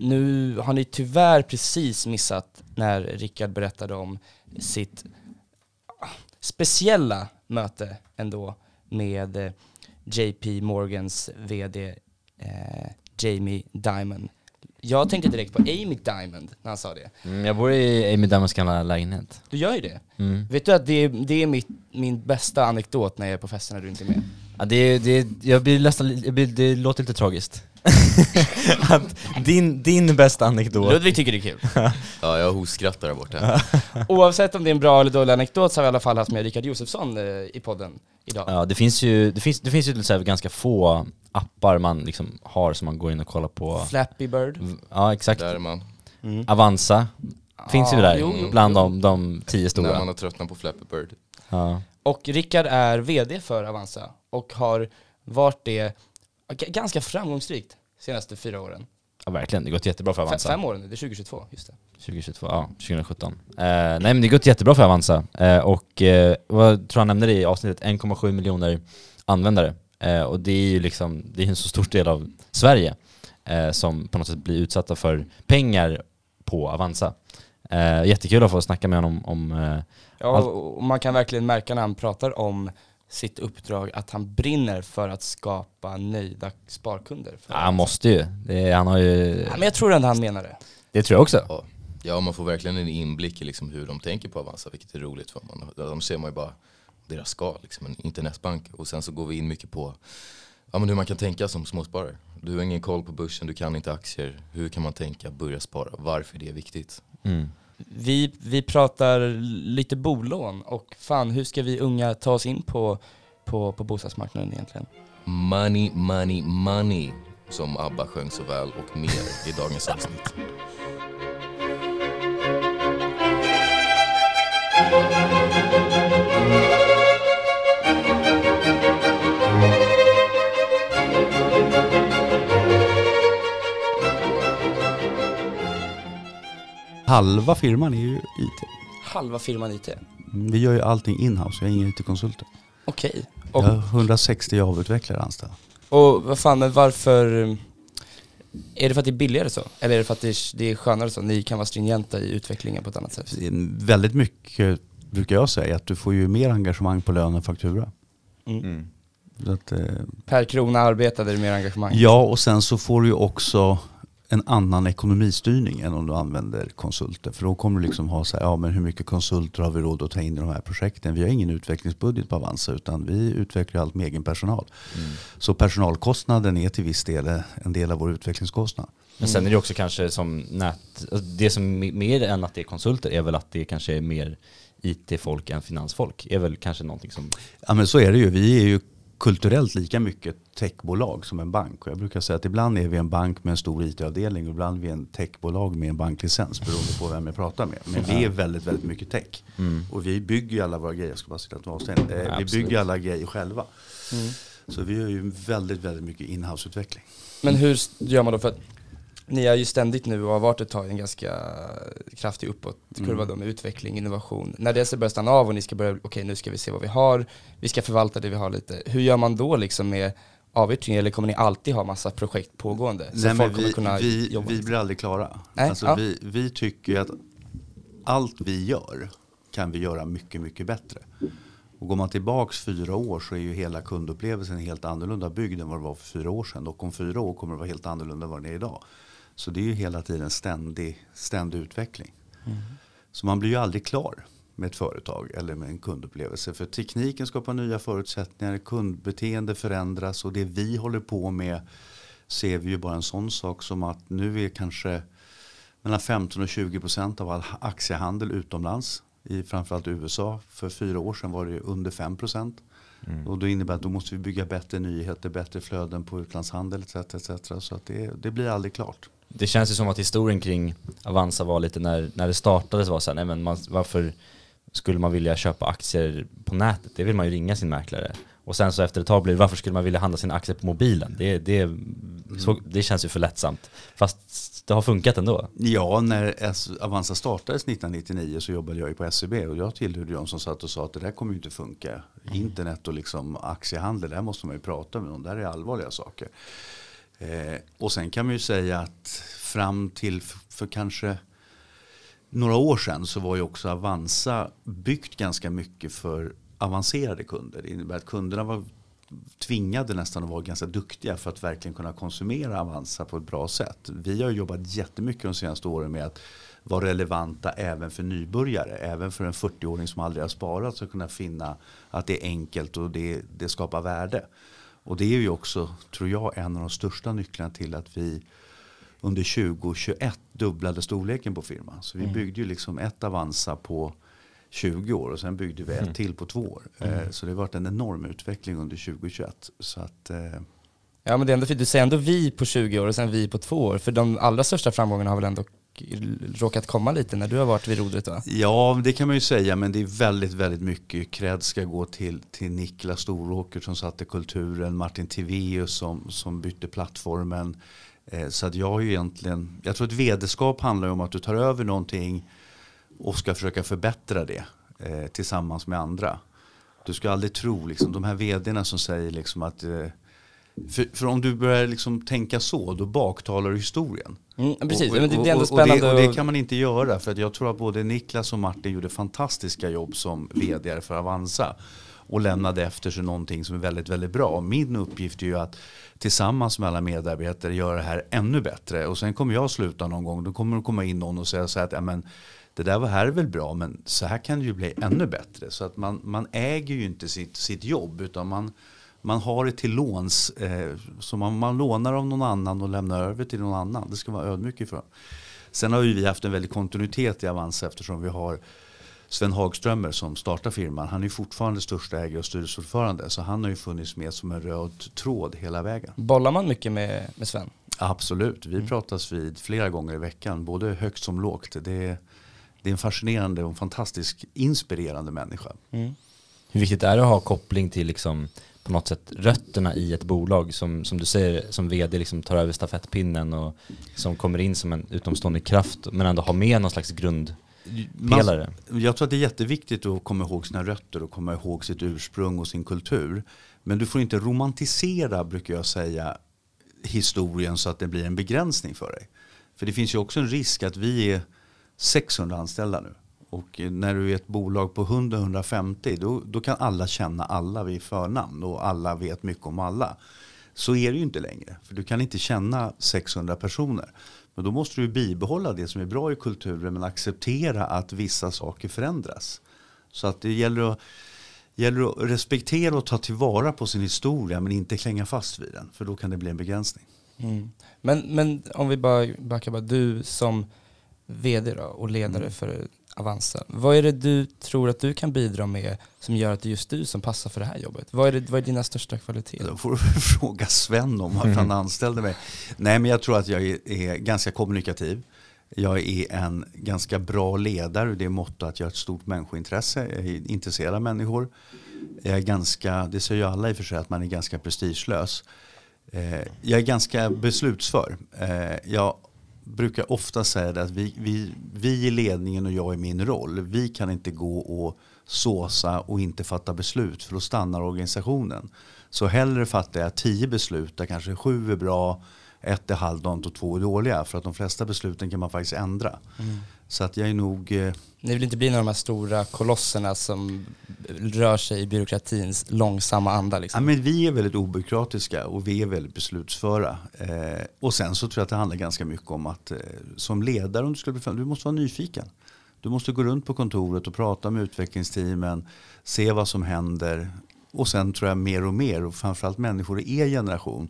nu har ni tyvärr precis missat när Rickard berättade om sitt ah, speciella möte ändå med eh, JP Morgans VD eh, Jamie Dimon. Jag tänkte direkt på Amy Diamond när han sa det. Mm, jag bor i Amy Diamonds gamla lägenhet. Du gör ju det. Mm. Vet du att det är, det är mitt, min bästa anekdot när jag är på festen när du inte är med? Ja, det, det, jag blir nästan, det låter lite tragiskt. att din, din bästa anekdot. Ludvig tycker det är kul. Ja, jag hostskrattar där borta. Oavsett om det är en bra eller dålig anekdot så har vi i alla fall haft med Rickard Josefsson eh, i podden idag. Ja, det finns ju, det finns, det finns ju så här ganska få appar man liksom har som man går in och kollar på. Flappy Bird. Ja, exakt. Där är man. Mm. Avanza finns ju Ja, där, jo, jo, bland jo. De, de tio När stora. man har tröttnat på Flappy Bird. Ja. Och Rickard är VD för Avanza och har varit det ganska framgångsrikt senaste fyra åren. ja, verkligen. Det har gått jättebra för Avanza. fem åren nu, det är 2022, just det. 2022, ja 2017. Eh, nej men det har gått jättebra för Avanza. Eh, och eh, vad tror jag nämnde det i avsnittet, 1,7 miljoner användare. Eh, och det är ju liksom, det är en så stor del av Sverige eh, som på något sätt blir utsatta för pengar på Avanza. Eh, jättekul att få snacka med honom om, Ja, och man kan verkligen märka när han pratar om sitt uppdrag att han brinner för att skapa nöjda sparkunder. För ja, han måste ju. Det, han har ju, Ja, men jag tror ändå han menar det. det tror jag också. Ja. ja, man får verkligen en inblick i liksom hur de tänker på Avanza, vilket är roligt för man. De ser man ju bara deras skal, liksom en internetbank. Och sen så går vi in mycket på ja, men hur man kan tänka som småsparare. Du har ingen koll på börsen, du kan inte aktier. Hur kan man tänka, börja spara? Varför det är viktigt? Mm. Vi, vi pratar lite bolån och fan hur ska vi unga ta oss in på, på, på bostadsmarknaden egentligen? Money, money, money. Som ABBA sjöng så väl och mer i dagens avsnitt. Halva firman är ju IT. Halva firman IT. Mm, Vi gör ju allting inhouse, jag är ingen IT-konsulter. Okej. Jag Och, har 160 Java-utvecklare anställda. och vad fan, men varför... Är det för att det är billigare så? Eller är det för att det är, det är skönare så? Ni kan vara stringenta i utvecklingen på ett annat sätt? Väldigt mycket brukar jag säga att du får ju mer engagemang på lön än faktura. Mm. Så att, eh, Per krona arbetade det mer engagemang? ja, och sen så får du ju också en annan ekonomistyrning än om du använder konsulter. För då kommer du liksom ha så här, ja men hur mycket konsulter har vi råd att ta in i de här projekten? Vi har ingen utvecklingsbudget på Avanza utan vi utvecklar allt med egen personal. Så personalkostnaden är till viss del en del av vår utvecklingskostnad. Men sen är det också kanske som nät, alltså det som är mer än att det är konsulter är väl att det kanske är mer IT-folk än finansfolk. är väl kanske någonting som, Ja men så är det ju. Vi är ju kulturellt lika mycket techbolag som en bank. Och jag brukar säga att ibland är vi en bank med en stor IT-avdelning och ibland är vi en techbolag med en banklicens beroende på vem jag pratar med. Men vi är väldigt, väldigt mycket tech. Och vi bygger ju alla våra grejer, jag ska bara sitta och. Eh, Vi bygger alla grejer själva. Så vi gör ju väldigt, väldigt mycket inhouse-utveckling. Men hur gör man då? För att ni är ju ständigt nu och har varit ett tag en ganska kraftig uppåtkurva då med utveckling, innovation. När det så börjar stanna av och ni ska börja, okej nu ska vi se vad vi har, vi ska förvalta det vi har lite. Hur gör man då liksom med avyttring eller kommer ni alltid ha massa projekt pågående? Så Nej, folk vi, kunna vi, jobba? vi blir aldrig klara. Nej, alltså, ja. vi, vi tycker att allt vi gör kan vi göra mycket, mycket bättre. Och går man tillbaks fyra år så är ju hela kundupplevelsen helt annorlunda byggd än vad det var för fyra år sedan. Och om fyra år kommer det vara helt annorlunda än vad det är idag. Så det är ju hela tiden ständig, ständig utveckling. Så man blir ju aldrig klar med ett företag eller med en kundupplevelse. För tekniken skapar nya förutsättningar, kundbeteende förändras och det vi håller på med ser vi ju bara en sån sak som att nu är kanske mellan 15 och 20 procent av all aktiehandel utomlands i framförallt USA. För fyra år sedan var det under 5 procent. Och då innebär att då måste vi bygga bättre nyheter, bättre flöden på utlandshandel etc. etc. Så att det, det blir aldrig klart. Det känns ju som att historien kring Avanza var lite när, när det startades var så här, nej men man, varför skulle man vilja köpa aktier på nätet? Det vill man ju ringa sin mäklare. Och sen så efter ett tag blir det, varför skulle man vilja handla sina aktier på mobilen? Det, det, så, det känns ju för lättsamt. Fast det har funkat ändå. Ja, när Avanza startades 1999 så jobbade jag ju på SEB och jag tillhörde de som satt och sa att det där kommer ju inte funka. Internet och liksom aktiehandel, där måste man ju prata med någon, där är allvarliga saker. Eh, och sen kan man ju säga att fram till för, för kanske några år sedan så var ju också Avanza byggt ganska mycket för avancerade kunder. Det innebär att kunderna var tvingade nästan att vara ganska duktiga för att verkligen kunna konsumera Avanza på ett bra sätt. Vi har jobbat jättemycket de senaste åren med att vara relevanta även för nybörjare. Även för en 40-åring som aldrig har sparat så kunna finna att det är enkelt och det, det skapar värde. Och det är ju också, tror jag, en av de största nycklarna till att vi under 2021 dubblade storleken på firman. Så vi mm. byggde ju liksom ett Avanza på 20 år och sen byggde vi ett mm. till på två år. Mm. Eh, så det har varit en enorm utveckling under 2021. Så att, eh, Ja men det är ändå Du säger ändå vi på 20 år och sen vi på två år. För de allra största framgångarna har väl ändå råkat komma lite när du har varit vid rodret va? Ja, det kan man ju säga, men det är väldigt, väldigt mycket cred ska gå till, till Niklas Storåker som satte kulturen, Martin Tiveus som, som bytte plattformen. Eh, så att jag har ju egentligen, jag tror att vederskap handlar om att du tar över någonting och ska försöka förbättra det eh, tillsammans med andra. Du ska aldrig tro, liksom, de här vdarna som säger liksom att eh, för, för, om du börjar liksom tänka så, då baktalar du historien. Mm, precis, och, och, men det är ändå spännande. Och det, och det, kan man inte göra, för att jag tror att både Niklas och Martin gjorde fantastiska jobb som vd för Avanza. Och lämnade efter sig någonting som är väldigt, väldigt bra. Min uppgift är ju att tillsammans med alla medarbetare göra det här ännu bättre. Och sen kommer jag sluta någon gång, då kommer det komma in någon och säga så här att ja, men, det där var här är väl bra men så här kan det ju bli ännu bättre. Så att man, man äger ju inte sitt, sitt jobb utan man, man har det till låns. Eh, så man, man lånar av någon annan och lämnar över till någon annan. Det ska vara ödmykt för. Sen har ju vi haft en väldig kontinuitet i Avanza eftersom vi har Sven Hagströmer som startar firman. Han är fortfarande största ägare och styrelseordförande. Så han har ju funnits med som en röd tråd hela vägen. Bollar man mycket med, med Sven? Absolut, vi mm. pratas vid flera gånger i veckan. Både högt som lågt. Det det är en fascinerande och fantastisk inspirerande människa. Mm. Hur viktigt är det att ha koppling till liksom, på något sätt rötterna i ett bolag som, som du säger som vd liksom tar över stafettpinnen och som kommer in som en utomstående kraft men ändå har med någon slags grundpelare? jag tror att det är jätteviktigt att komma ihåg sina rötter och komma ihåg sitt ursprung och sin kultur. Men du får inte romantisera, brukar jag säga, historien så att det blir en begränsning för dig. För det finns ju också en risk att vi är 600 anställda nu. Och när du är ett bolag på 100-150 då, då kan alla känna alla vid förnamn och alla vet mycket om alla. Så är det ju inte längre. För du kan inte känna 600 personer. Men då måste du bibehålla det som är bra i kulturen men acceptera att vissa saker förändras. Så att det gäller att, gäller att respektera och ta tillvara på sin historia men inte klänga fast vid den. För då kan det bli en begränsning. Mm. Men, men om vi bara backar, bara, du som vd då, och ledare mm. för Avanza. Vad är det du tror att du kan bidra med som gör att det är just du som passar för det här jobbet? Vad är, det, vad är dina största kvaliteter? Då får du fråga Sven om varför han anställde mig. Nej men jag tror att jag är, är, ganska kommunikativ. Jag är en ganska bra ledare det är måtto att jag har ett stort människointresse. Jag är intresserad av människor. Jag är ganska, det säger ju alla i och för sig, att man är ganska prestigelös. Eh, jag är ganska beslutsför. Eh, jag brukar ofta säga att vi, vi, vi i ledningen och jag i min roll, vi kan inte gå och såsa och inte fatta beslut för då stannar organisationen. Så hellre fattar jag tio beslut där kanske sju är bra, ett är halvdant och två är dåliga. För att de flesta besluten kan man faktiskt ändra. Mm. Så att jag är nog... Eh, Ni vill inte bli några av de här stora kolosserna som rör sig i byråkratins långsamma anda? Liksom. Ja, men vi är väldigt obyråkratiska och vi är väldigt beslutsföra. Eh, och sen så tror jag att det handlar ganska mycket om att eh, som ledare, om du, skulle bli, du måste vara nyfiken. Du måste gå runt på kontoret och prata med utvecklingsteamen, se vad som händer. Och sen tror jag mer och mer, och framförallt människor i er generation,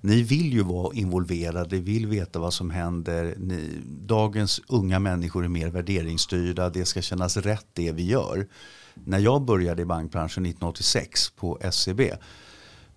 ni vill ju vara involverade, vill veta vad som händer. Ni, dagens unga människor är mer värderingsstyrda, det ska kännas rätt det vi gör. När jag började i bankbranschen 1986 på SCB, e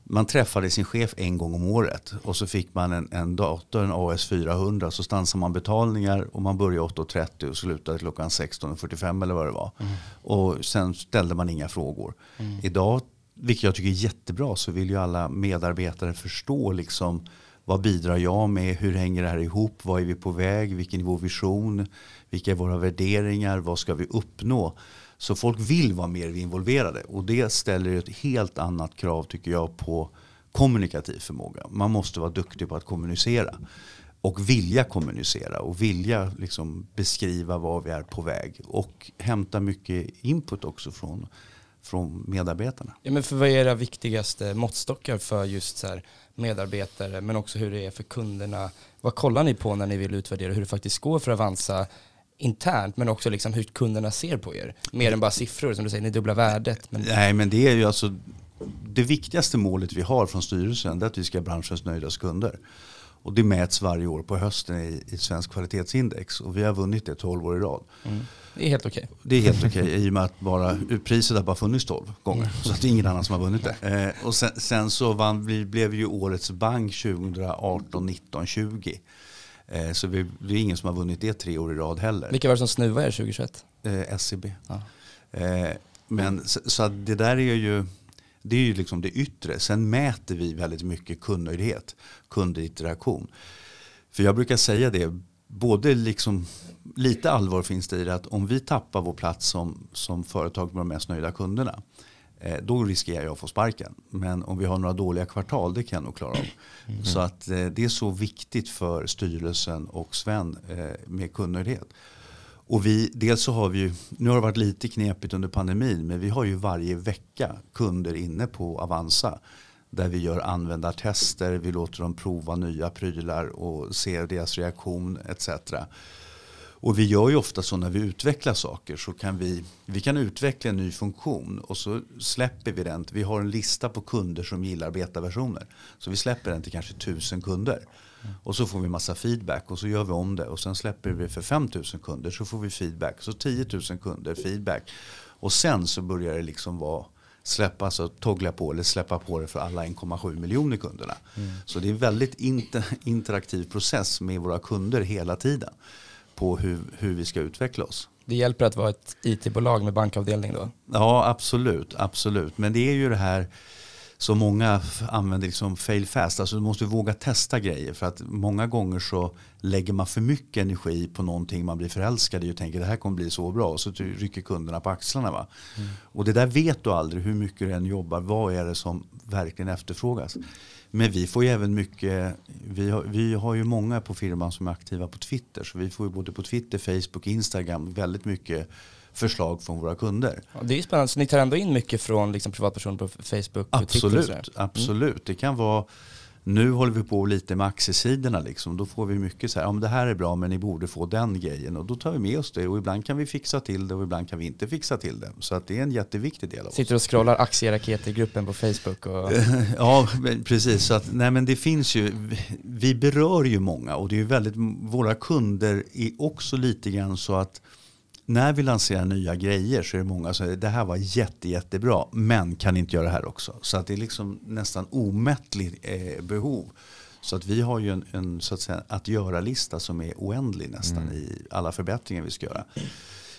man träffade sin chef en gång om året och så fick man en, en dator, en AS400, så stansade man betalningar och man började 8.30 och slutade klockan 16.45 eller vad det var. Mm. Och sen ställde man inga frågor. Mm. Idag vilket jag tycker är jättebra, så vill ju alla medarbetare förstå liksom, vad bidrar jag med, hur hänger det här ihop, vad är vi på väg, vilken är vår vision, vilka är våra värderingar, vad ska vi uppnå. Så folk vill vara mer involverade och det ställer ett helt annat krav tycker jag på kommunikativ förmåga. Man måste vara duktig på att kommunicera. Och vilja kommunicera och vilja liksom beskriva var vi är på väg. Och hämta mycket input också från, från medarbetarna. Ja, men för vad är era viktigaste måttstockar för just så medarbetare men också hur det är för kunderna? Vad kollar ni på när ni vill utvärdera hur det faktiskt går för Avanza internt men också liksom hur kunderna ser på er? Mer än bara siffror som du säger, ni dubbla värdet. Men... Nej men det är ju alltså det viktigaste målet vi har från styrelsen är att vi ska ha branschens nöjdaste kunder. Och det mäts varje år på hösten i, i Svensk kvalitetsindex och vi har vunnit det 12 år i rad. Mm. Det är helt okej. Okay. Det är helt okej okay, i och med att bara priset har bara funnits 12 gånger. Mm. Så att det är ingen annan som har vunnit det. Eh, och sen, sen, så vann, vi blev ju årets bank 2018, 19, 20. Eh, så vi, det är ingen som har vunnit det tre år i rad heller. Vilka var det som snuvade er 2021? Eh, SCB. Ja. Eh, men så, så det där är ju det är ju liksom det yttre. Sen mäter vi väldigt mycket kundnöjdhet, kundinteraktion. För jag brukar säga det, både liksom, lite allvar finns det i det att om vi tappar vår plats som, som företag med de mest nöjda kunderna, eh, då riskerar jag att få sparken. Men om vi har några dåliga kvartal, det kan jag nog klara av. Mm. Så att eh, det är så viktigt för styrelsen och Sven eh, med kundnöjdhet. Och vi, dels så har vi ju, nu har det varit lite knepigt under pandemin, men vi har ju varje vecka kunder inne på Avanza. Där vi gör användartester, vi låter dem prova nya prylar och ser deras reaktion etc. Och vi gör ju ofta så när vi utvecklar saker så kan vi, vi kan utveckla en ny funktion och så släpper vi den. Vi har en lista på kunder som gillar betaversioner. Så vi släpper den till kanske tusen kunder. Och så får vi massa feedback och så gör vi om det. Och sen släpper vi för 5000 kunder så får vi feedback. Så 10 000 kunder feedback. Och sen så börjar det liksom vara släppa, alltså toggla på eller släppa på det för alla 1,7 miljoner kunderna. Mm. Så det är en väldigt inter, interaktiv process med våra kunder hela tiden på hur, hur vi ska utveckla oss. Det hjälper att vara ett IT-bolag med bankavdelning då? Ja, absolut. absolut. Men det är ju det här så många använder liksom fail fast. Alltså du måste våga testa grejer. För att många gånger så lägger man för mycket energi på någonting man blir förälskad i och tänker det här kommer bli så bra. Och så rycker kunderna på axlarna. Va? Mm. Och det där vet du aldrig hur mycket du än jobbar. Vad är det som verkligen efterfrågas? Men vi får ju även mycket, vi har, vi har ju många på firman som är aktiva på Twitter. Så vi får ju både på Twitter, Facebook, Instagram väldigt mycket förslag från våra kunder. Ja, det är ju spännande, så ni tar ändå in mycket från liksom privatpersoner på Facebook och absolut, Twitter? Absolut, mm. det kan vara nu håller vi på lite med aktiesidorna. Liksom. Då får vi mycket så här, ja, det här är bra men ni borde få den grejen. Och då tar vi med oss det och ibland kan vi fixa till det och ibland kan vi inte fixa till det. Så att det är en jätteviktig del av oss. Sitter och scrollar aktieraketer-gruppen på Facebook? Och... ja, precis. Så att, nej, men det finns ju, vi berör ju många och det är väldigt, våra kunder är också lite grann så att när vi lanserar nya grejer så är det många som säger det här var jätte, jättebra men kan inte göra det här också. Så att det är liksom nästan omättligt eh, behov. Så att vi har ju en, en så att, säga, att göra-lista som är oändlig nästan mm. i alla förbättringar vi ska göra.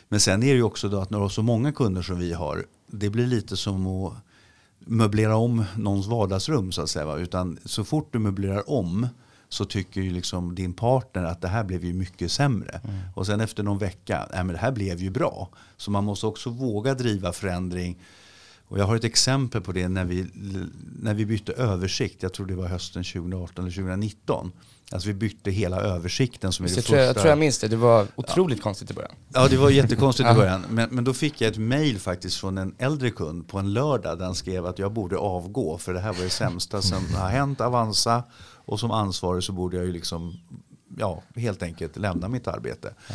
Men sen är det ju också då att när du har så många kunder som vi har, det blir lite som att möblera om någons vardagsrum så att säga. Utan så fort du möblerar om så tycker ju liksom din partner att det här blev ju mycket sämre. Mm. Och sen efter någon vecka, nej men det här blev ju bra. Så man måste också våga driva förändring. Och jag har ett exempel på det när vi, när vi bytte översikt. Jag tror det var hösten 2018 eller 2019. Alltså vi bytte hela översikten som är det jag första. jag tror jag minns det, det var otroligt ja. konstigt i början. Ja det var jättekonstigt i början. Men, men då fick jag ett mail faktiskt från en äldre kund på en lördag där han skrev att jag borde avgå för det här var det sämsta som har hänt Avanza. Och som ansvarig så borde jag ju liksom, ja, helt enkelt lämna mitt arbete. Ja.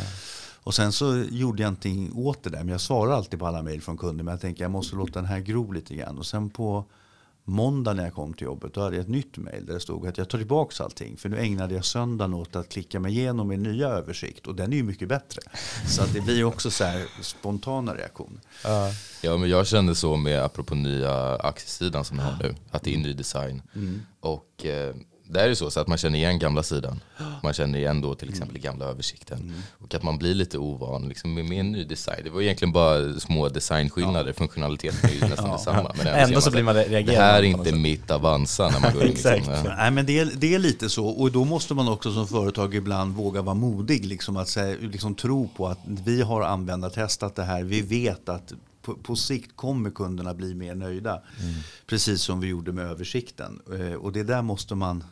Och sen så gjorde jag ingenting åt det där. Men jag svarar alltid på alla mejl från kunder. Men jag tänker jag måste låta den här gro lite grann. Och sen på måndag när jag kom till jobbet då hade jag ett nytt mejl där det stod att jag tar tillbaka allting. För nu ägnade jag söndagen åt att klicka mig igenom min nya översikt. Och den är ju mycket bättre. Så att det blir också så här spontana reaktioner. Uh. Ja men jag kände så med apropå nya aktiesidan som jag har nu. Att det är ny design. Mm. Och eh, det är ju så, så att man känner igen gamla sidan. Man känner igen då till exempel mm. gamla översikten. Mm. Och att man blir lite ovan liksom, med, med en ny design. Det var egentligen bara små designskillnader. Ja. Funktionaliteten är ju nästan ja. detsamma. Men ändå så blir man reagerad. Det här är inte mitt Avanza när man går in. Exakt. Liksom, ja. Nej, men det, är, det är lite så. Och då måste man också som företag ibland våga vara modig. Liksom, att säga, liksom, tro på att vi har användartestat det här. Vi vet att på, på sikt kommer kunderna bli mer nöjda. Precis som vi gjorde med översikten. Eh, och det där måste man,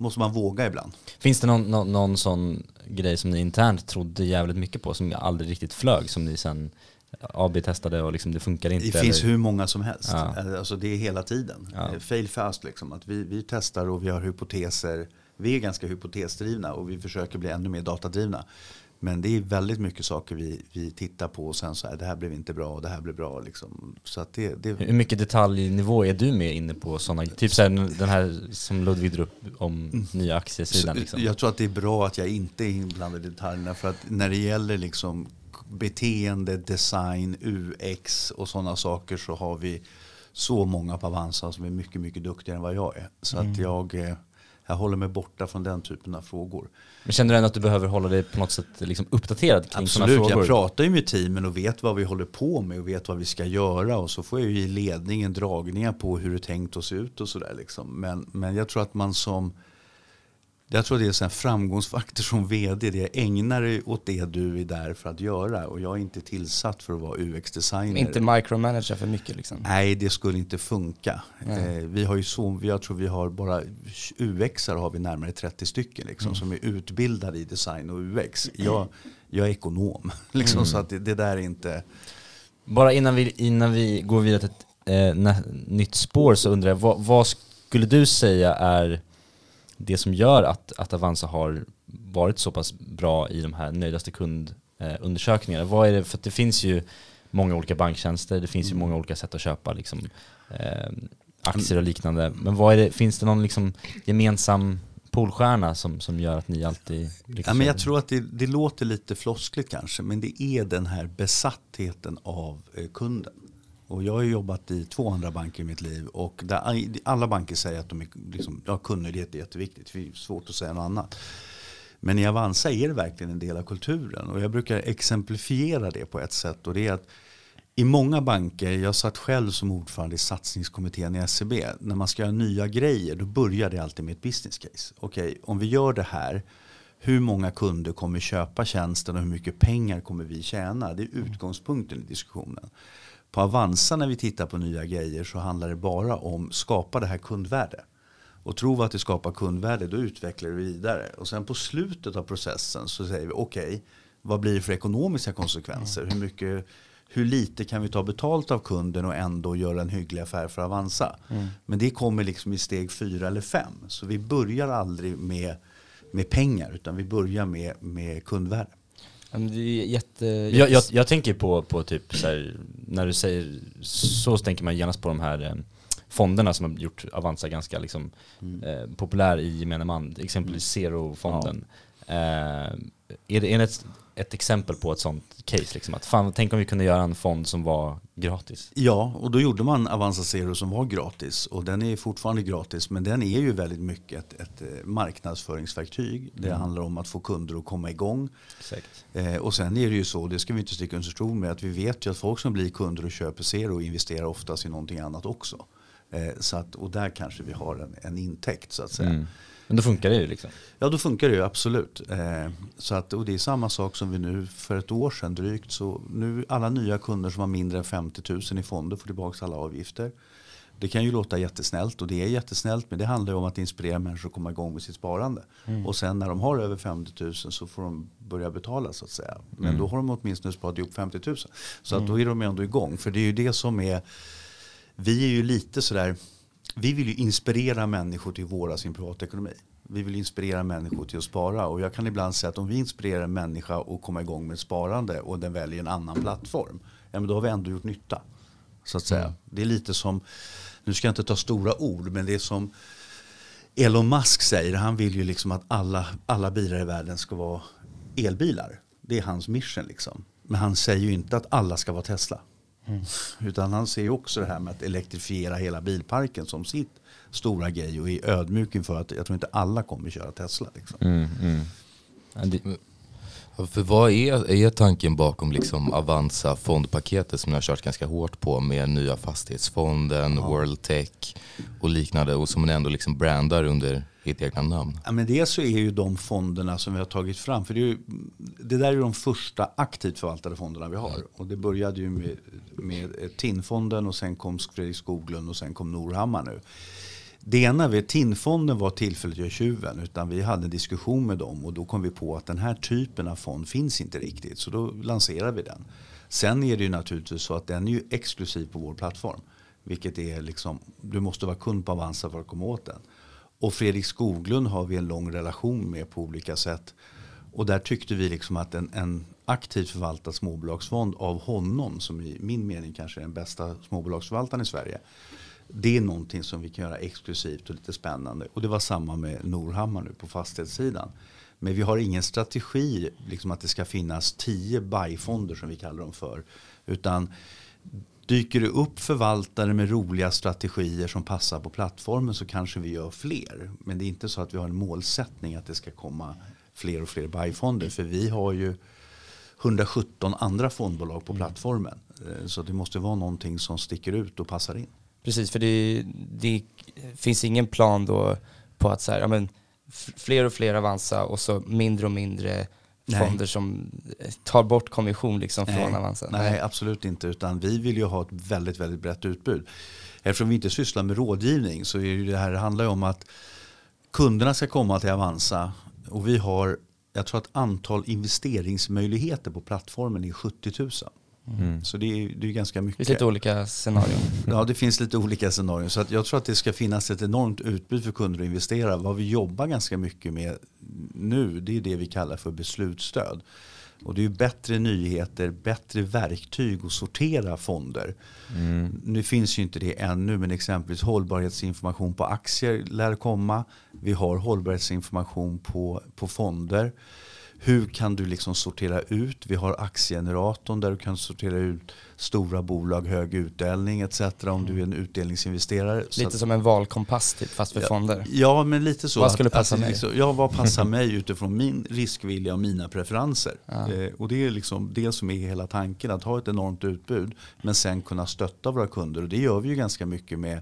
måste man våga ibland. Finns det någon, någon, någon sån grej som ni internt trodde jävligt mycket på som aldrig riktigt flög som ni sen AB-testade och liksom det funkar inte? Det finns eller? hur många som helst. Ja. Alltså det är hela tiden. Ja. Eh, Fail fast liksom. Att vi, vi testar och vi har hypoteser. Vi är ganska hypotesdrivna och vi försöker bli ännu mer datadrivna. Men det är väldigt mycket saker vi, vi tittar på och sen så här, det här blev inte bra och det här blev bra. Liksom. Så att det, det, Hur mycket detaljnivå är du med inne på sådana, typ såhär den här som Ludvig drog upp om nya aktiesidan Så, liksom? Jag tror att det är bra att jag inte är inblandad i detaljerna. För att när det gäller liksom beteende, design, UX och sådana saker så har vi så många på Avanza som är mycket, mycket duktigare än vad jag är. Så att jag, eh, jag håller mig borta från den typen av frågor. Men känner du ändå att du behöver hålla dig på något sätt liksom uppdaterad kring sådana Absolut, frågor? jag pratar ju med teamen och vet vad vi håller på med och vet vad vi ska göra. Och så får jag ju i ledningen dragningar på hur det tänkt se ut och sådär. Liksom. Men, men jag tror att man som jag tror det är en framgångsfaktor som vd. Det är ägna dig åt det du är där för att göra. Och jag är inte tillsatt för att vara UX-designer. Inte micromanager för mycket liksom. Nej, det skulle inte funka. Nej. Eh, vi har ju så, jag tror vi har bara UX-are har vi närmare 30 stycken liksom, Mm. som är utbildade i design och UX. Jag, jag är ekonom, liksom, Mm. så att det, det där är inte... Bara innan vi, innan vi går vidare till ett eh, nytt spår så undrar jag, vad, vad skulle du säga är det som gör att, att Avanza har varit så pass bra i de här nöjdaste kundundersökningarna? Vad är det, för det finns ju många olika banktjänster, det finns ju Mm. många olika sätt att köpa liksom, eh, aktier och liknande. Men vad är det, finns det någon liksom gemensam polstjärna som, som gör att ni alltid? Ja, men jag tror att det, det låter lite floskligt kanske, men det är den här besattheten av eh, kunden. Och jag har jobbat i två andra banker i mitt liv och där alla banker säger att de är, liksom, ja, kunnighet är jätteviktigt. Det är svårt att säga något annat. Men i Avanza är det verkligen en del av kulturen. Och jag brukar exemplifiera det på ett sätt. Och det är att i många banker, jag satt själv som ordförande i satsningskommittén i SEB. När man ska göra nya grejer, då börjar det alltid med ett business case. Okej, om vi gör det här, hur många kunder kommer köpa tjänsten och hur mycket pengar kommer vi tjäna? Det är utgångspunkten i diskussionen. På Avanza när vi tittar på nya grejer så handlar det bara om skapa det här kundvärde. Och tror vi att det skapar kundvärde då utvecklar vi vidare. Och sen på slutet av processen så säger vi okej, okay, vad blir det för ekonomiska konsekvenser? Hur, mycket, hur lite kan vi ta betalt av kunden och ändå göra en hygglig affär för Avanza? Mm. Men det kommer liksom i steg fyra eller fem. Så vi börjar aldrig med, med pengar utan vi börjar med, med kundvärde. Ja, men det är jätte... Jag, jag, jag tänker på, på typ så här, när du säger så, så tänker man genast på de här eh, fonderna som har gjort Avanza ganska liksom, eh, populär i gemene man, exempelvis Zero-fonden. Eh, är det, är det ett, ett exempel på ett sånt case? Liksom, att fan, tänk om vi kunde göra en fond som var gratis? Ja, och då gjorde man Avanza Zero som var gratis. Och den är fortfarande gratis, men den är ju väldigt mycket ett, ett eh, marknadsföringsverktyg. Det Mm. handlar om att få kunder att komma igång. Eh, och sen är det ju så, det ska vi inte sticka under stol med, att vi vet ju att folk som blir kunder och köper Zero investerar oftast i någonting annat också. Eh, så att, och där kanske vi har en, en intäkt så att säga. Mm. Men då funkar det ju liksom. Ja, då funkar det ju absolut. Eh, så att, och det är samma sak som vi nu för ett år sedan drygt. Så nu alla nya kunder som har mindre än 50 000 i fonder får tillbaka alla avgifter. Det kan ju låta jättesnällt och det är jättesnällt men det handlar ju om att inspirera människor att komma igång med sitt sparande. Och sen när de har över 50 000 så får de börja betala så att säga. Men Mm. då har de åtminstone sparat ihop 50 000. Så att då är de ändå igång. För det är ju det som är, vi är ju lite sådär, vi vill ju inspirera människor till våra sin privatekonomi. Vi vill inspirera människor till att spara. Och jag kan ibland säga att om vi inspirerar en människa att komma igång med sparande och den väljer en annan plattform. Ja, men då har vi ändå gjort nytta. Så att säga. Det är lite som, nu ska jag inte ta stora ord, men det är som Elon Musk säger. Han vill ju liksom att alla, alla bilar i världen ska vara elbilar. Det är hans mission liksom. Men han säger ju inte att alla ska vara Tesla. Mm. Utan han ser ju också det här med att elektrifiera hela bilparken som sitt stora grej och är ödmjuk inför att jag tror inte alla kommer köra Tesla. Liksom. Mm, mm. Ja, Ja, För vad är, är tanken bakom liksom Avanza fondpaketet som ni har kört ganska hårt på med nya fastighetsfonden, World Tech och liknande och som ni ändå liksom brandar under ert egna namn? Ja, men dels så är ju de fonderna som vi har tagit fram, för det, är ju, det där är de första aktivt förvaltade fonderna vi har. Och det började ju med med TIN-fonden och sen kom Fredrik Skoglund och sen kom Norhammar nu. Det ena vid TIN-fonden var tillfälligt gör tjuven utan vi hade en diskussion med dem och då kom vi på att den här typen av fond finns inte riktigt så då lanserade vi den. Sen är det ju naturligtvis så att den är ju exklusiv på vår plattform. Vilket är liksom, du måste vara kund på Avanza för att komma åt den. Och Fredrik Skoglund har vi en lång relation med på olika sätt. Och där tyckte vi liksom att en, en aktivt förvaltad småbolagsfond av honom, som i min mening kanske är den bästa småbolagsförvaltaren i Sverige. Det är någonting som vi kan göra exklusivt och lite spännande. Och det var samma med Norhammar nu på fastighetssidan. Men vi har ingen strategi, liksom att det ska finnas tio bajfonder som vi kallar dem för. Utan dyker det upp förvaltare med roliga strategier som passar på plattformen så kanske vi gör fler. Men det är inte så att vi har en målsättning att det ska komma fler och fler bajfonder. För vi har ju 117 andra fondbolag på plattformen. Eh, så det måste vara någonting som sticker ut och passar in. Precis, för det, det finns ingen plan då på att så här, ja, men, fler och fler Avanza och så mindre och mindre fonder Nej. som tar bort kommission liksom från Nej. Avanza? Nej, absolut inte. Utan vi vill ju ha ett väldigt, väldigt brett utbud. Eftersom vi inte sysslar med rådgivning så är det här det handlar ju om att kunderna ska komma till Avanza och vi har, jag tror att antal investeringsmöjligheter på plattformen är 70 000. Mm. Så det är, det är ganska mycket. Det finns lite olika scenarion. Ja, det finns lite olika scenarion. Så att jag tror att det ska finnas ett enormt utbud för kunder att investera. Vad vi jobbar ganska mycket med nu, det är det vi kallar för beslutsstöd. Och det är bättre nyheter, bättre verktyg att sortera fonder. Mm. Nu finns ju inte det ännu, men exempelvis hållbarhetsinformation på aktier lär komma. Vi har hållbarhetsinformation på, på fonder. Hur kan du liksom sortera ut? Vi har aktiegeneratorn där du kan sortera ut stora bolag, hög utdelning etc. om du är en utdelningsinvesterare. Lite som en valkompass typ, fast för ja, fonder. Ja, men lite så. Vad skulle passa att, mig? Liksom, ja, vad passar mig utifrån min riskvilja och mina preferenser? Ja. Eh, och det är liksom det som är hela tanken, att ha ett enormt utbud men sen kunna stötta våra kunder. Och det gör vi ju ganska mycket med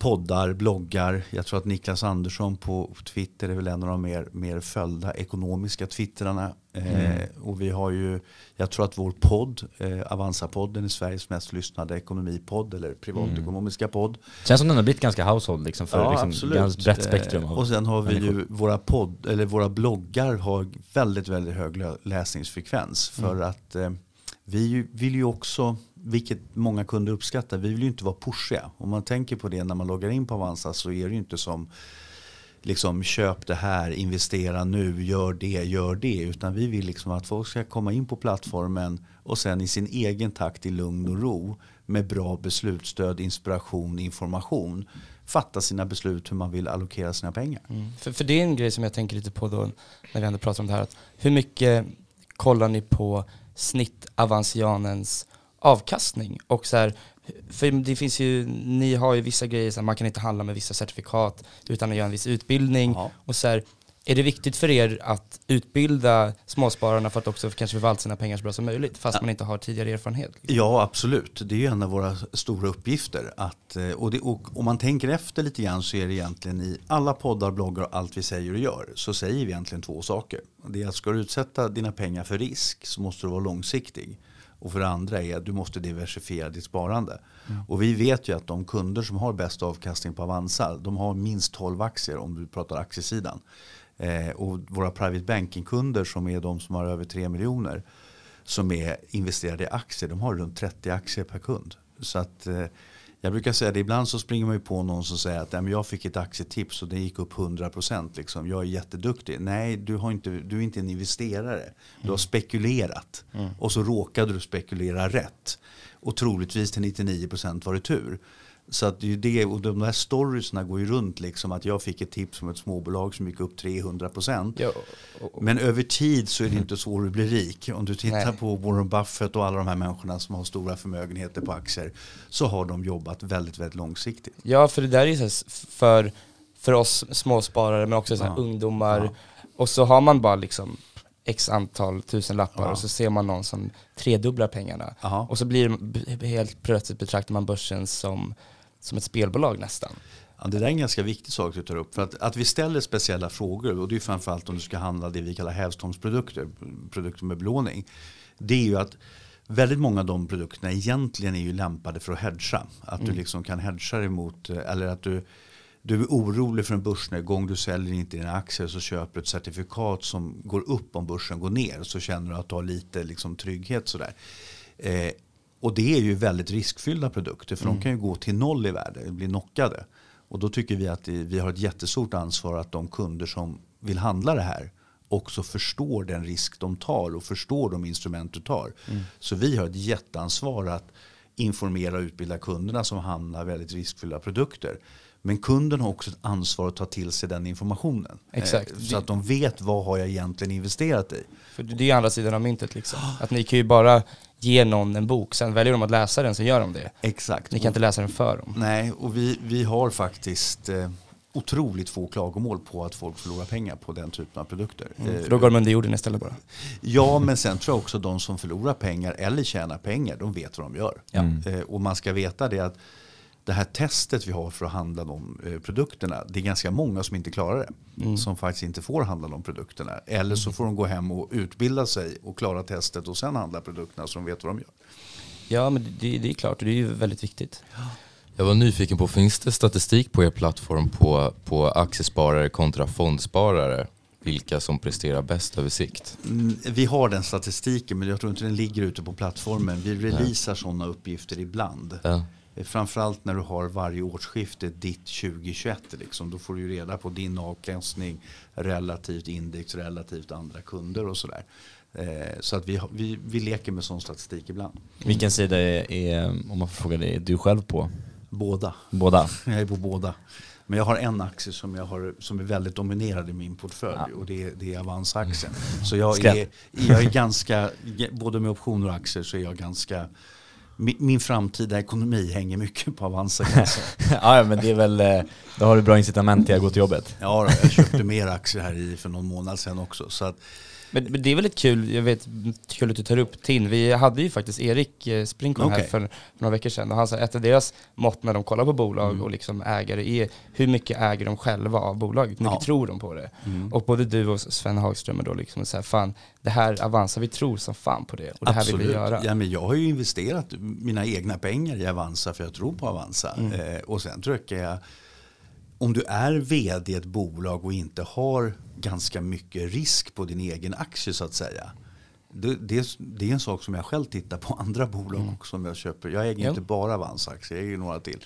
poddar, bloggar. Jag tror att Niklas Andersson på Twitter är väl en av de mer, mer följda ekonomiska twittrarna. Eh, mm. Eh, och vi har ju, jag tror att vår podd, eh, Avanza-podden är Sveriges mest lyssnade ekonomipodd eller privatekonomiska mm. podd. Känns som den har blivit ganska household liksom för ja, liksom absolut. brett spektrum. Av och sen har vi ju våra, podd, eller våra bloggar har väldigt, väldigt hög läsningsfrekvens. För mm. att eh, vi vill ju också vilket många kunder uppskattar. Vi vill ju inte vara pushiga. Om man tänker på det när man loggar in på Avanza så är det ju inte som liksom köp det här, investera nu, gör det, gör det. Utan vi vill liksom att folk ska komma in på plattformen och sen i sin egen takt i lugn och ro med bra beslutsstöd, inspiration, information fatta sina beslut hur man vill allokera sina pengar. Mm. För, för det är en grej som jag tänker lite på då när vi ändå pratar om det här. Att hur mycket kollar ni på snittavansianens avkastning. Och så här, för det finns ju, ni har ju vissa grejer, så här, man kan inte handla med vissa certifikat utan att göra en viss utbildning. Aha. Och så här, är det viktigt för er att utbilda småspararna för att också kanske förvalta sina pengar så bra som möjligt fast ja. man inte har tidigare erfarenhet? Ja, absolut. Det är ju en av våra stora uppgifter. Att, eh, och, det, och om man tänker efter lite grann så är det egentligen i alla poddar, bloggar och allt vi säger och gör så säger vi egentligen två saker. Det är att ska du utsätta dina pengar för risk så måste du vara långsiktig. Och för det andra är att du måste diversifiera ditt sparande. Mm. Och vi vet ju att de kunder som har bäst avkastning på Avanza, de har minst 12 aktier om du pratar aktiesidan. Eh, och våra private banking-kunder som är de som har över 3 miljoner som är investerade i aktier, de har runt 30 aktier per kund. Så att eh, jag brukar säga det, ibland så springer man ju på någon som säger att jag fick ett aktietips och det gick upp 100%. Liksom. Jag är jätteduktig. Nej, du, har inte, du är inte en investerare. Du har mm. spekulerat. Mm. Och så råkade du spekulera rätt. Och troligtvis till 99% var det tur. Så att det, det och de där storiesna går ju runt liksom att jag fick ett tips om ett småbolag som gick upp 300 Ja, Men över tid så är det inte så du blir rik. Om du tittar Nej. på Warren Buffett och alla de här människorna som har stora förmögenheter på aktier så har de jobbat väldigt, väldigt långsiktigt. Ja, för det där är ju för, för oss småsparare men också så ja. ungdomar. Ja. Och så har man bara liksom x antal tusen lappar ja. och så ser man någon som tredubblar pengarna. Aha. Och så blir det helt plötsligt betraktar man börsen som som ett spelbolag nästan. Ja, det där är en ganska viktig sak du tar upp. För att, att vi ställer speciella frågor, och det är framförallt om du ska handla det vi kallar hävstångsprodukter, produkter med belåning. Det är ju att väldigt många av de produkterna egentligen är ju lämpade för att hedga. Att du liksom kan hedga emot, eh, eller att du, du är orolig för en börsnedgång, du säljer inte dina aktier så köper du ett certifikat som går upp om börsen går ner. Så känner du att du har lite liksom trygghet sådär. Eh, och det är ju väldigt riskfyllda produkter för de kan ju gå till noll i värde, bli knockade. Och då tycker vi att vi har ett jättestort ansvar att de kunder som vill handla det här också förstår den risk de tar och förstår de instrument du tar. Så vi har ett jätteansvar att informera och utbilda kunderna som handlar väldigt riskfyllda produkter. Men kunden har också ett ansvar att ta till sig den informationen. Exakt. Eh, Så att de vet vad har jag egentligen investerat i. För det är andra sidan av myntet liksom. Att ni kan ju bara ge någon en bok, sen väljer de att läsa den så gör de det. Exakt. Ni kan inte läsa den för dem. Nej, och vi, vi har faktiskt eh, otroligt få klagomål på att folk förlorar pengar på den typen av produkter. Eh, För då går de under jorden istället bara. Ja, men sen tror jag också de som förlorar pengar eller tjänar pengar, de vet vad de gör. Eh, och man ska veta det att det här testet vi har för att handla de eh, produkterna, det är ganska många som inte klarar det. Som faktiskt inte får handla de produkterna. Eller så får de gå hem och utbilda sig och klara testet och sen handla produkterna så de vet vad de gör. Ja men det, det är klart, och det är ju väldigt viktigt. Jag var nyfiken på, finns det statistik på er plattform på, på aktiesparare kontra fondsparare? Vilka som presterar bäst över sikt? Mm, Vi har den statistiken men jag tror inte den ligger ute på plattformen. Vi releasar sådana uppgifter ibland. Ja. Eh, Framförallt när du har varje årsskifte ditt 2021. Liksom. Då får du ju reda på din avkastning relativt index, relativt andra kunder och sådär. Eh, Så att vi, vi, vi leker med sån statistik ibland. Vilken sida är, är, om man får fråga dig, är du själv på? Båda. Båda? Jag är på båda. Men jag har en aktie som, jag har, som är väldigt dominerad i min portfölj och det är, det är Avanza-aktien. Så jag är, jag är ganska, både med optioner och aktier så är jag ganska, min, min framtida ekonomi hänger mycket på Avanza ja, men det är väl, eh, då har du bra incitament till att gå till jobbet. Ja, då, jag köpte mer aktier här i för någon månad sedan också. Så att, Men, men det är väldigt kul, jag vet, kul att du tar upp TIN. Vi hade ju faktiskt Erik eh, Sprinkholm här Okej. för några veckor sedan och han sa att ett av deras mått när de kollar på bolag Mm. och liksom ägare är hur mycket äger de själva av bolaget, hur mycket Ja. tror de på det? Mm. Och både du och Sven Hagström är då liksom så här, fan det här Avanza, vi tror som fan på det och det här vill vi göra. Ja, men jag har ju investerat mina egna pengar i Avanza för jag tror på Avanza. Mm. Eh, och sen tycker jag, om du är vd i ett bolag och inte har ganska mycket risk på din egen aktie så att säga. Det, det, är- det är en sak som jag själv tittar på andra bolag också som jag köper. Jag äger Mm. Jo. inte bara Avanza-aktier, jag äger några till.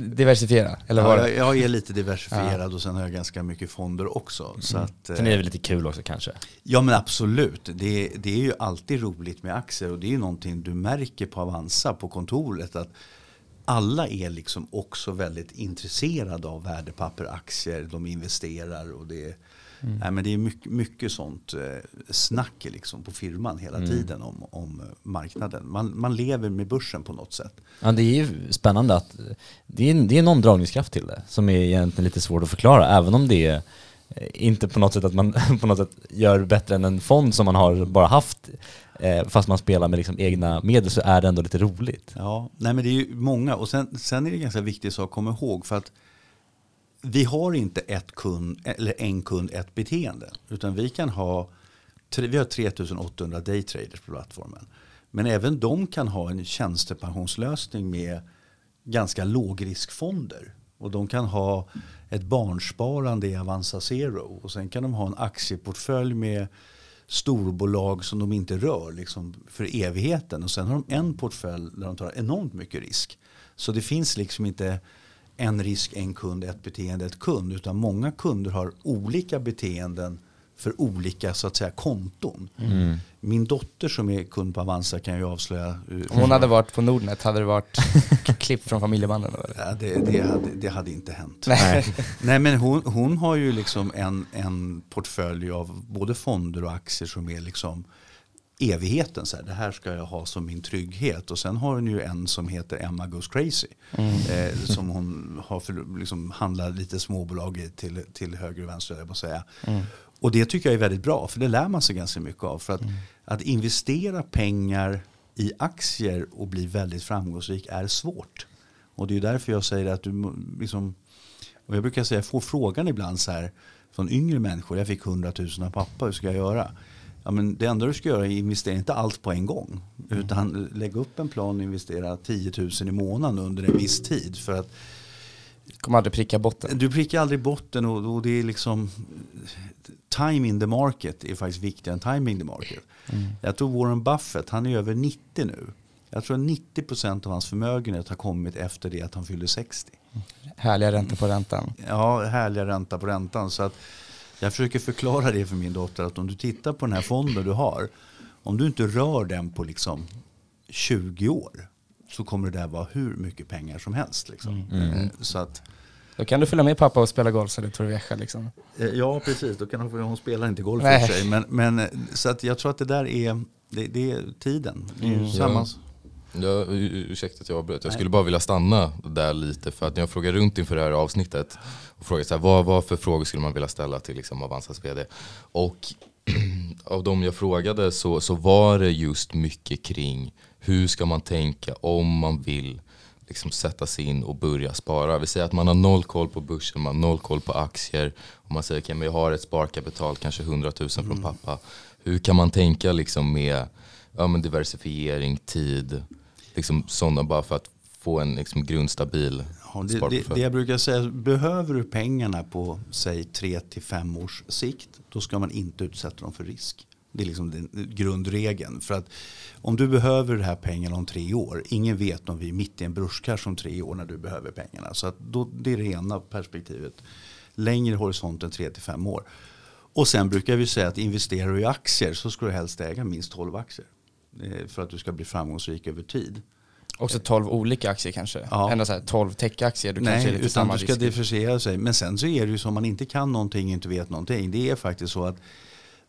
Diversifiera, eller Ja, vad jag, jag är lite diversifierad och sen har jag ganska mycket fonder också. Mm. Så att, eh, Sen är det väl lite kul också kanske? Ja men absolut. Det, det är ju alltid roligt med aktier och det är ju någonting du märker på Avanza på kontoret att alla är liksom också väldigt intresserade av värdepapper, aktier, de investerar och det, nej, men det är mycket, mycket sånt eh, snack liksom på firman hela tiden om, om eh, marknaden. Man, man lever med börsen på något sätt. Ja det är ju spännande att det är, det är en omdragningskraft till det som är egentligen lite svårt att förklara även om det är eh, inte på något sätt att man på något sätt gör bättre än en fond som man har bara haft eh, fast man spelar med liksom egna medel så är det ändå lite roligt. Ja, nej men det är ju många och sen, sen är det ganska viktigt sak att komma ihåg för att vi har inte ett kund, eller en kund, ett beteende. Utan vi kan ha, vi har 3800 daytraders på plattformen. Men även de kan ha en tjänstepensionslösning med ganska lågriskfonder. Och de kan ha ett barnsparande i Avanza Zero. Och sen kan de ha en aktieportfölj med storbolag som de inte rör liksom för evigheten. Och sen har de en portfölj där de tar enormt mycket risk. Så det finns liksom inte en risk, en kund, ett beteende, ett kund. Utan många kunder har olika beteenden för olika så att säga konton. Min dotter som är kund på Avanza kan jag avslöja. eh, Om hon hade varit på Nordnet hade det varit klipp från familjemannen. Ja, det, det, hade, det hade inte hänt. Nej. Nej men hon, hon har ju liksom en, en portfölj av både fonder och aktier som är liksom evigheten. Så här, det här ska jag ha som min trygghet. Och sen har hon ju en som heter Emma Goes Crazy. Eh, som hon har för, liksom, handlar lite småbolag i till, till höger och vänster. Jag säga. Och det tycker jag är väldigt bra. För det lär man sig ganska mycket av. För att, att investera pengar i aktier och bli väldigt framgångsrik är svårt. Och det är därför jag säger att du liksom, och jag brukar säga, jag får frågan ibland så här från yngre människor, jag fick 100 000 av pappa, hur ska jag göra? Ja, men det enda du ska göra är att investera inte allt på en gång. Utan lägg upp en plan och investera 10 000 i månaden under en viss tid. För att Kommer aldrig pricka botten. du prickar aldrig botten och, och det är liksom time in the market är faktiskt viktigare än timing the market. Jag tror Warren Buffett, han är över 90 nu. Jag tror 90% av hans förmögenhet har kommit efter det att han fyllde 60. Härliga räntor på räntan. Ja, härliga ränta på räntan. Så att jag försöker förklara det för min dotter att om du tittar på den här fonden du har. Om du inte rör den på liksom 20 år så kommer det där vara hur mycket pengar som helst. Liksom. Eh, Så att, Då kan du följa med pappa och spela golf så det Torrevieja liksom. eh, ja, precis. Då kan hon, hon spelar inte golf Nej. för sig. Men, men, eh, så att jag tror att det där är, det, det är tiden. Det är Mm. samma, Ja, ur- ursäkta att jag avbröt. Jag skulle bara vilja stanna där lite för att när jag frågar runt inför det här avsnittet och frågar så här, vad, vad för frågor skulle man vilja ställa till liksom Avanzas vd? Och av de jag frågade så, så var det just mycket kring hur ska man tänka om man vill liksom sätta sig in och börja spara. Vi säger att man har noll koll på börsen, man har noll koll på aktier. Och man säger att okay, jag har ett sparkapital, kanske 100 000 från pappa. Hur kan man tänka liksom med ja, men diversifiering, tid, liksom sådana bara för att få en liksom grundstabil Ja, det, det, det jag brukar säga, behöver du pengarna på säg 3 till 5 års sikt, då ska man inte utsätta dem för risk. Det är liksom den grundregeln. För att om du behöver de här pengarna om tre år, ingen vet om vi är mitt i en börskrasch om tre år när du behöver pengarna. Så att då, det är det ena perspektivet. Längre horisont än 3 till 5 år. Och sen brukar vi säga att investerar du i aktier så ska du helst äga minst 12 aktier. eh, För att du ska bli framgångsrik över tid. Också 12 olika aktier kanske. Ja. Ändå så här 12 techaktier, du kanske är Nej, lite utan samma du ska risk. differentiera sig. Men sen så är det ju som man inte kan någonting, inte vet någonting. Det är faktiskt så att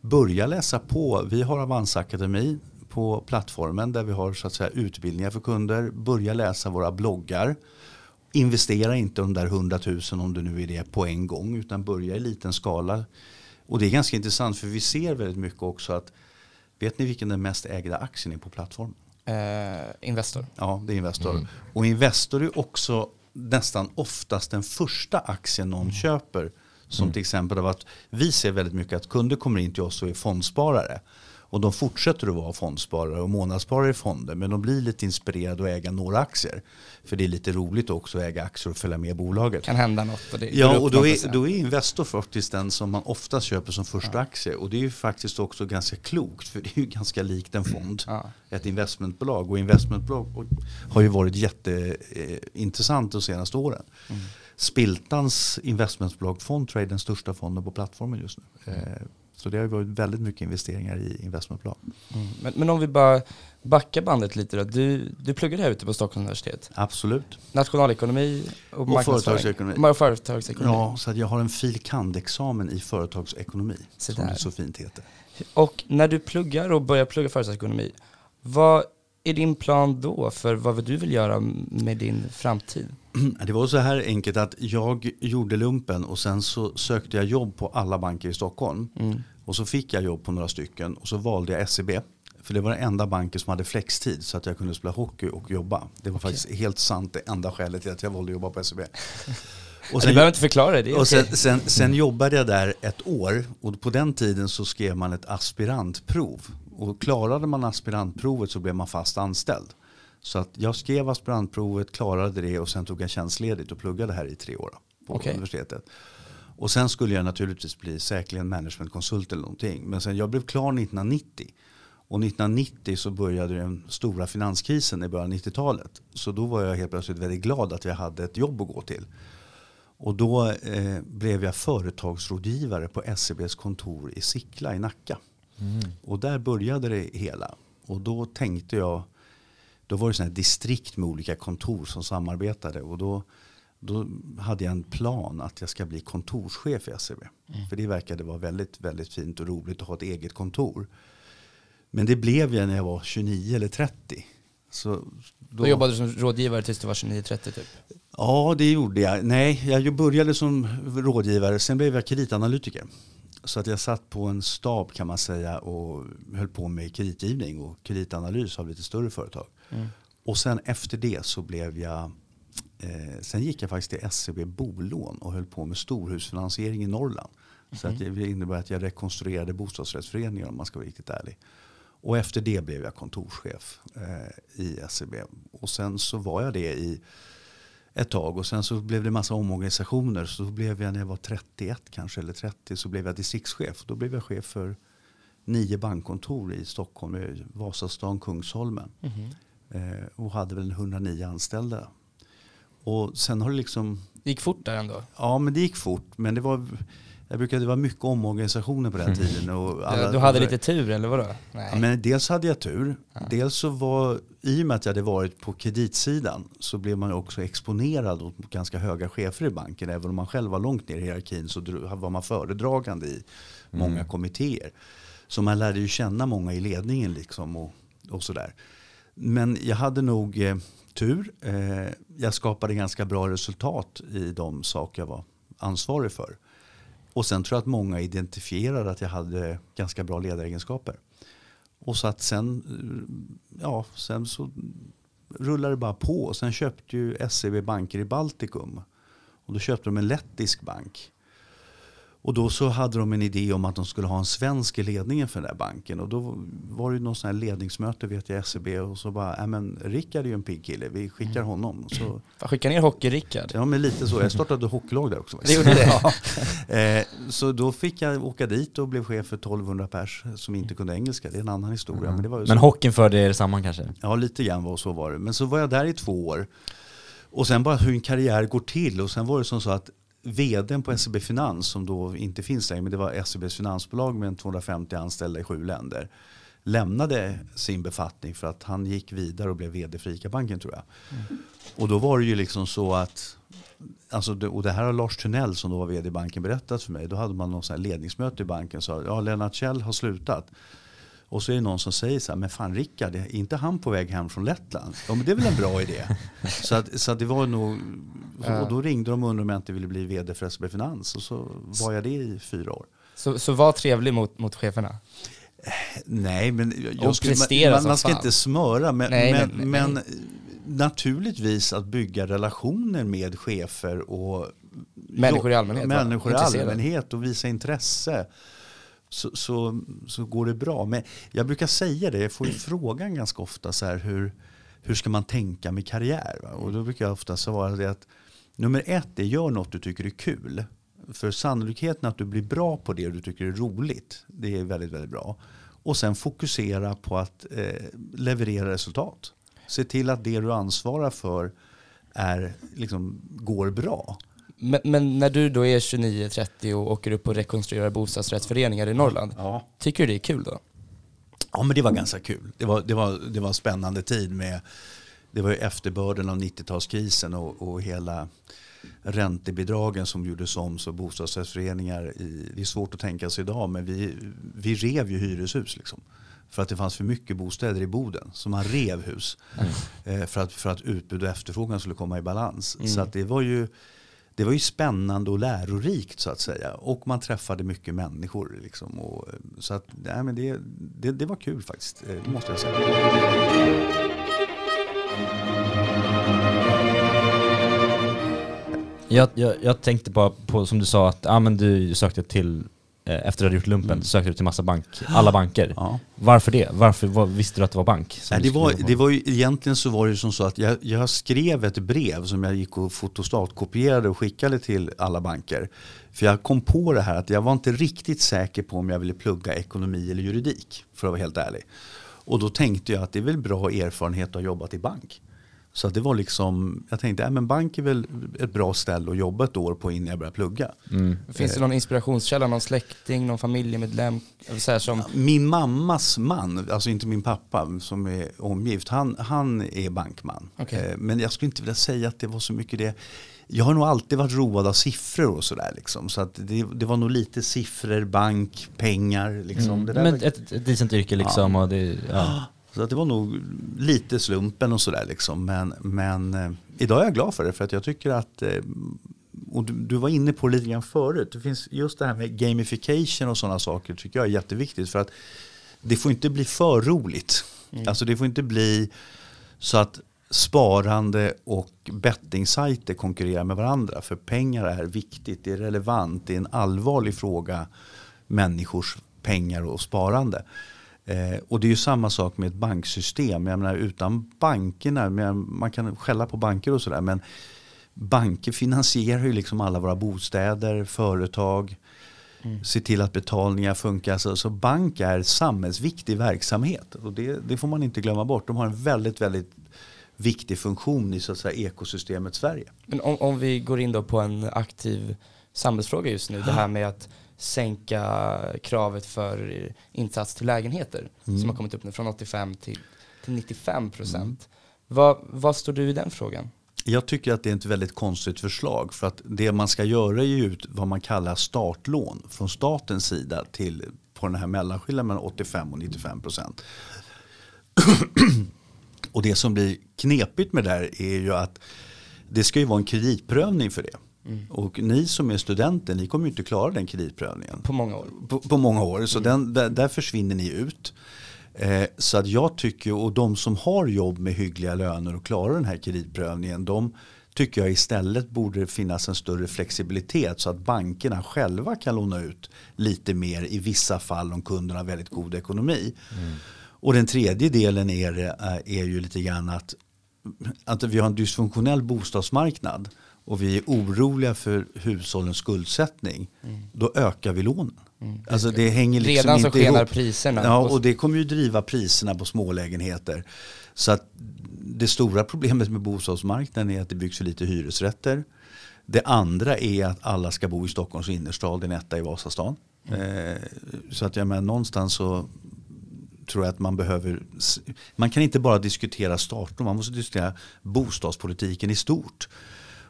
börja läsa på. Vi har Avanza Akademi på plattformen där vi har så att säga utbildningar för kunder. Börja läsa våra bloggar. Investera inte de där 100 000 om det nu är det på en gång utan börja i liten skala. Och det är ganska intressant för vi ser väldigt mycket också att vet ni vilken den mest ägda aktien är på plattformen? Eh, Investor. Ja, det är Investor. Och Investor är också nästan oftast den första aktien någon köper. Som till exempel av att vi ser väldigt mycket att kunder kommer in till oss och är fondsparare. Och de fortsätter att vara fondsparare och månadssparare i fonder. Men de blir lite inspirerade att äga några aktier. För det är lite roligt också att äga aktier och följa med bolaget. Kan hända något och det Ja, och då är, då är Investor faktiskt den som man oftast köper som första aktie. Och det är ju faktiskt också ganska klokt, för det är ju ganska likt en fond. Ja. Ett investmentbolag. Och investmentbolag har ju varit jätteintressant de senaste åren. Mm. Spiltans investmentbolag Fondtrade är den största fonden på plattformen just nu. Eh, Så det har varit väldigt mycket investeringar i investmentbolag. Mm. Men, men om vi bara backar bandet lite då. Du, du pluggade här ute på Stockholms universitet. Absolut. Nationalekonomi och, Och marknadsföring. företagsekonomi. Och företagsekonomi. Ja, så jag har en fil. kand.examen i företagsekonomi. Så som det så fint heter. Och när du pluggar och börjar plugga företagsekonomi, vad är din plan då för vad du vill göra med din framtid? Det var så här enkelt att jag gjorde lumpen och sen så sökte jag jobb på alla banker i Stockholm. Mm. Och så fick jag jobb på några stycken och så valde jag SEB. För det var den enda banken som hade flextid så att jag kunde spela hockey och jobba. Det var faktiskt helt sant det enda skälet till att jag valde att jobba på SEB. Och du behöver inte förklara det, och sen, okej. sen, sen jobbade jag där ett år och på den tiden så skrev man ett aspirantprov. Och klarade man aspirantprovet så blev man fast anställd. Så att jag skrev aspirantprovet, klarade det och sen tog jag tjänstledigt och pluggade här i tre år på Okej. universitetet. Och sen skulle jag naturligtvis bli säkerligen managementkonsult eller någonting. Men sen jag blev klar 1990. Och 1990 så började den stora finanskrisen i början av 90-talet. Så då var jag helt plötsligt väldigt glad att jag hade ett jobb att gå till. Och då eh, blev jag företagsrådgivare på SEBs kontor i Sickla i Nacka. Och där började det hela. Och då tänkte jag, då var det sådana distrikt med olika kontor som samarbetade. Och då, då hade jag en plan att jag ska bli kontorschef i SEB. För det verkade vara väldigt, väldigt fint och roligt att ha ett eget kontor. Men det blev jag när jag var 29 eller 30. Så Då jobbade du som rådgivare tills du var 29-30 typ? Ja, det gjorde jag. Nej, jag började som rådgivare, sen blev jag kreditanalytiker. Så att jag satt på en stab kan man säga och höll på med kreditgivning och kreditanalys av lite större företag. Mm. Och sen efter det så blev jag, eh, sen gick jag faktiskt till SEB Bolån och höll på med storhusfinansiering i Norrland. Så att det innebär att jag rekonstruerade bostadsrättsföreningar om man ska vara riktigt ärlig. Och efter det blev jag kontorschef eh, i SEB. Och sen så var jag det i ett tag och sen så blev det massa omorganisationer. Så blev jag när jag var 31 kanske eller 30 så blev jag distriktschef. Då blev jag chef för nio bankkontor i Stockholm, i Vasastan, Kungsholmen. Eh, och hade väl 109 anställda. Och sen har det liksom, Det gick fort där ändå. ja men det gick fort. Men det var, jag brukade, det var mycket omorganisationer på den tiden. Och alla- du hade lite tur eller vadå? Nej. Ja, men dels hade jag tur. Dels så var, i och med att jag hade varit på kreditsidan så blev man också exponerad åt ganska höga chefer i banken. Även om man själv var långt ner i hierarkin så var man föredragande i många kommittéer. Så man lärde ju känna många i ledningen liksom och, och sådär. Men jag hade nog eh, tur. Eh, jag skapade ganska bra resultat i de saker jag var ansvarig för. Och sen tror jag att många identifierade att jag hade ganska bra ledaregenskaper. Och så att sen, eh, ja, sen så rullade det bara på. Och sen köpte ju SEB banker i Baltikum. Och då köpte de en lettisk bank. Och då så hade de en idé om att de skulle ha en svensk i ledningen för den där banken. Och då var det någon sån här ledningsmöte vet jag SEB och så bara, ja men Rickard är ju en pigg kille, vi skickar honom. Och så, Skicka ner Hockey-Rickard. ja men lite så, jag startade hockeylag där också. Det gjorde det? Ja. Eh, så då fick jag åka dit och blev chef för 1200 pers som inte kunde engelska. Det är en annan historia. Men, det var ju Men hockeyn förde er samman kanske? Ja, lite grann var så var det. Men så var jag där i två år. Och sen bara hur en karriär går till. Och sen var det som så att vdn på SEB Finans, som då inte finns längre, men det var SEBs finansbolag med en 250 anställda i sju länder, lämnade sin befattning för att han gick vidare och blev vd för ICA-banken tror jag. Och då var det ju liksom så att, alltså och det här har Lars Tunnell som då var vd i banken berättat för mig. Då hade man någon sån ledningsmöte i banken och sa, ja Lennart Kjell har slutat. Och så är det någon som säger så här, men fan Rickard, är inte han på väg hem från Lettland? Ja men det är väl en bra idé. så, att, så att det var nog, och då ringde de och undrade om jag inte ville bli vd för SEB Finans. Och så var jag det i fyra år. Så, så var trevlig mot, mot cheferna. Nej, men jag skulle, man, man ska fan. inte smöra. Men, Nej, men, men- men, nej. naturligtvis att bygga relationer med chefer och Människor i allmänhet? Människor i allmänhet och visa intresse. Så, så, så går det bra. Men jag brukar säga det, jag får ju frågan ganska ofta så här hur, hur ska man tänka med karriär? Va? Och då brukar jag ofta svara det att nummer ett är gör något du tycker är kul. För sannolikheten att du blir bra på det du tycker är roligt, det är väldigt, väldigt bra. Och sen fokusera på att eh, leverera resultat. Se till att det du ansvarar för är, liksom, går bra. Men, men när du då är 29-30 och åker upp och rekonstruerar bostadsrättsföreningar i Norrland, Ja. tycker du det är kul då? Ja men det var ganska kul. Det var, det var, det var en spännande tid med, det var ju efterbörden av 90-talskrisen och, och hela räntebidragen som gjordes om så bostadsrättsföreningar, i, det är svårt att tänka sig idag men vi, vi rev ju hyreshus liksom. För att det fanns för mycket bostäder i Boden. Så man rev hus. Eh, för, att, för att utbud och efterfrågan skulle komma i balans. Så att det var ju det var ju spännande och lärorikt så att säga. Och man träffade mycket människor. Liksom. Och, eh, så att, nej, men det, det, det var kul faktiskt, eh, det måste jag säga. Jag, jag, jag tänkte bara på, som du sa, att ah, men du sökte till, efter att du hade gjort lumpen, så sökte du till massa bank, alla banker. Ja. Varför det? Varför vad, visste du att det var bank? Nej, det, var, det var ju, egentligen så var det som så att jag, jag skrev ett brev som jag gick och fotostatkopierade och skickade till alla banker. För jag kom på det här att jag var inte riktigt säker på om jag ville plugga ekonomi eller juridik. För att vara helt ärlig. Och då tänkte jag att det är väl bra erfarenhet att ha jobbat i bank. Så att det var liksom, jag tänkte, äh, men bank är väl ett bra ställe att jobba ett år på innan jag började plugga. Mm. Finns det någon inspirationskälla, någon släkting, någon familjemedlem? Så här som, Min mammas man, alltså inte min pappa som är omgift, han, han är bankman. Okej. Eh, Men jag skulle inte vilja säga att det var så mycket det. Jag har nog alltid varit road av siffror och sådär. Liksom. Så att det, det var nog lite siffror, bank, pengar. Liksom. Mm. Det där Men var- ett, ett decent yrke liksom och det, ja. Så att det var nog lite slumpen och sådär. Liksom. Men, men eh, idag är jag glad för det. För att jag tycker att, eh, och du, du var inne på det lite grann förut. Det finns just det här med gamification och sådana saker tycker jag är jätteviktigt. För att det får inte bli för roligt. Alltså det får inte bli så att sparande och bettingsajter konkurrerar med varandra. För pengar är viktigt, det är relevant, det är en allvarlig fråga. Människors pengar och sparande. Eh, och det är ju samma sak med ett banksystem. Jag menar, utan bankerna, man kan skälla på banker och sådär, men banker finansierar ju liksom alla våra bostäder, företag, mm. se till att betalningar funkar. Så, så bank är samhällsviktig verksamhet och det, det, får man inte glömma bort. De har en väldigt, väldigt viktig funktion i så att säga, ekosystemet Sverige. Men om, om vi går in då på en aktiv samhällsfråga just nu, det här med att sänka kravet för insats till lägenheter mm. som har kommit upp nu från 85 till, till 95 procent. Mm. Vad, vad står du i den frågan? Jag tycker att det är ett väldigt konstigt förslag för att det man ska göra är ju vad man kallar startlån från statens sida till på den här mellanskillnaden mellan 85 och 95 procent. och det som blir knepigt med det här är ju att det ska ju vara en kreditprövning för det. Mm. Och ni som är studenter, ni kommer ju inte klara den kreditprövningen. På många år. På, på många år, så mm. den, där, där, försvinner ni ut. Eh, så att jag tycker, och de som har jobb med hyggliga löner och klarar den här kreditprövningen, de tycker jag istället borde finnas en större flexibilitet så att bankerna själva kan låna ut lite mer i vissa fall om kunderna har väldigt god ekonomi. Mm. Och den tredje delen är, eh, är ju lite grann att, att vi har en dysfunktionell bostadsmarknad och vi är oroliga för hushållens skuldsättning, mm. då ökar vi lånen. Mm. Alltså det hänger liksom Redan så skenar ihop. priserna. Ja, och det kommer ju driva priserna på smålägenheter. Så att det stora problemet med bostadsmarknaden är att det byggs för lite hyresrätter. Det andra är att alla ska bo i Stockholms innerstad, en etta i Vasastan. Mm. Eh, så att jag menar någonstans så tror jag att man behöver, man kan inte bara diskutera starten, man måste diskutera bostadspolitiken i stort.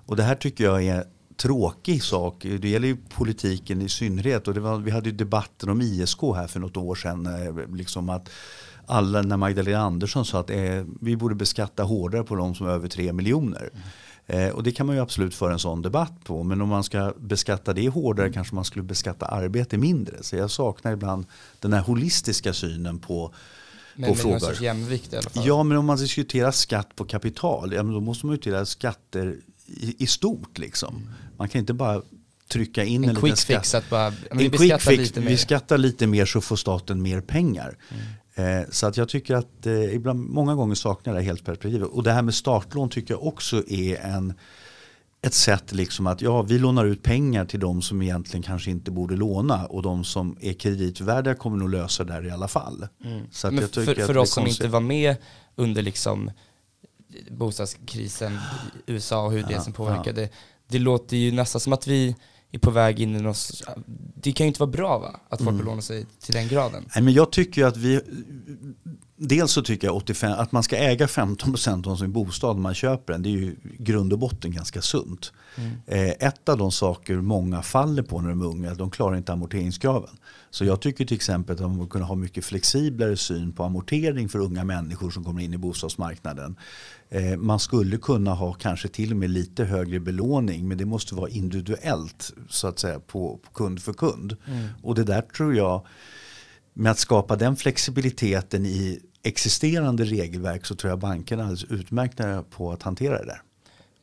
Och det här tycker jag är tråkig sak. Det gäller ju politiken i synnerhet. Och var, vi hade ju debatten om ISK här för något år sedan. Eh, liksom att alla, när Magdalena Andersson sa att eh, vi borde beskatta hårdare på de som är över 3 miljoner. Mm. Eh, och det kan man ju absolut föra en sån debatt på. Men om man ska beskatta det hårdare kanske man skulle beskatta arbete mindre. Så jag saknar ibland den här holistiska synen på men på frågor. jämvikt i. Ja, men om man diskuterar skatt på kapital, ja, då måste man ju till skatter i, i stort. Liksom. Man kan inte bara trycka in en, en quick fix att bara, en vi quick fix, lite mer. Vi skattar lite mer så får staten mer pengar. Mm. Eh, så att jag tycker att eh, ibland, många gånger saknar jag det helt perspektivet. Och det här med startlån tycker jag också är en, ett sätt liksom att ja, vi lånar ut pengar till de som egentligen kanske inte borde låna och de som är kreditvärdiga kommer nog lösa det här i alla fall. Mm. Så att jag tycker för, för oss som inte var med under liksom bostadskrisen i USA och hur det som påverkade. Ja. Det låter ju nästan som att vi är på väg in i något, det kan ju inte vara bra va? Att folk mm. belånar sig till den graden. Nej men jag tycker ju att vi, dels så tycker jag 85, att man ska äga 15% av sin bostad när man köper den. Det är ju grund och botten ganska sunt. Mm. Eh, ett av de saker många faller på när de är unga, de klarar inte amorteringskraven. Så jag tycker till exempel att man borde kunna ha mycket flexiblare syn på amortering för unga människor som kommer in i bostadsmarknaden. Eh, man skulle kunna ha kanske till och med lite högre belåning men det måste vara individuellt så att säga på, på kund för kund. Mm. Och det där tror jag med att skapa den flexibiliteten i existerande regelverk så tror jag bankerna är alldeles utmärkta på att hantera det där.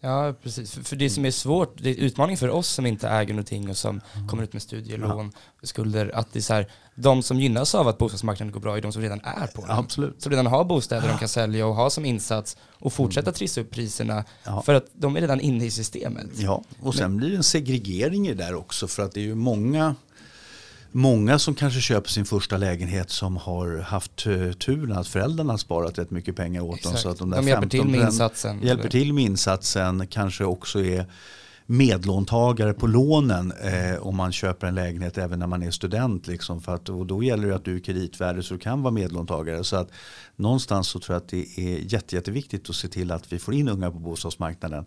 Ja, precis. För, för det som är svårt, det är utmaning för oss som inte äger någonting och som mm. kommer ut med studielån, ja. skulder, att det är så här, de som gynnas av att bostadsmarknaden går bra är de som redan är på den. Absolut. Som redan har bostäder de kan sälja och ha som insats och fortsätta mm. trissa upp priserna ja. för att de är redan inne i systemet. Ja, och sen Men, blir det en segregering i det där också för att det är ju många många som kanske köper sin första lägenhet som har haft turen att föräldrarna har sparat rätt mycket pengar åt Exakt. dem. Så att de, de hjälper till med insatsen. Hjälper till med insatsen, kanske också är medlåntagare på lånen eh, om man köper en lägenhet även när man är student. Liksom, för att, och då gäller det att du är kreditvärdig så du kan vara medlåntagare. Så att någonstans så tror jag att det är jätte, jätteviktigt att se till att vi får in unga på bostadsmarknaden.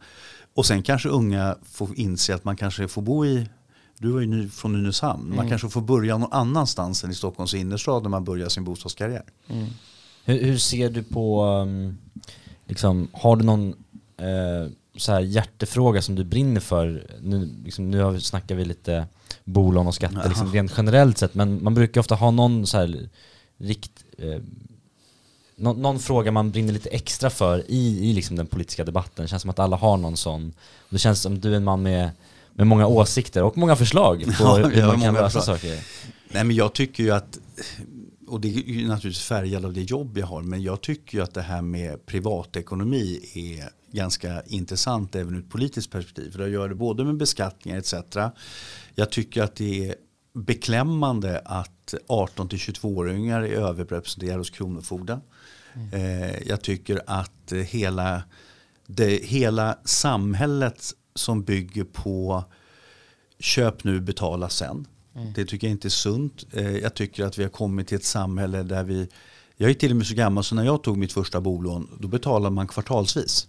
Och sen kanske unga får inse att man kanske får bo i du var ju ny, från Nynäshamn. Man mm. kanske får börja någon annanstans än i Stockholms innerstad när man börjar sin bostadskarriär. Mm. Hur, hur, ser du på, um, liksom, har du någon eh, så här hjärtefråga som du brinner för? Nu, liksom, nu snackar vi lite bolån och skatter liksom, rent generellt sett, men man brukar ofta ha någon så här rikt, eh, nå, någon fråga man brinner lite extra för i, i liksom den politiska debatten. Det känns som att alla har någon sån. Det känns som du är en man med, med många åsikter och många förslag på Ja, hur man kan lösa förslag. saker. Nej men jag tycker ju att, och det är ju naturligtvis färgad av det jobb jag har, men jag tycker ju att det här med privatekonomi är ganska intressant även ur ett politiskt perspektiv. För jag gör det både med beskattningar etc. Jag tycker att det är beklämmande att 18-22-åringar är överrepresenterade hos Kronofogden. Eh, jag tycker att hela, det, hela samhället som bygger på köp nu, betala sen. Det tycker jag inte är sunt. Eh, Jag tycker att vi har kommit till ett samhälle där vi, jag är till och med så gammal så när jag tog mitt första bolån då betalade man kvartalsvis.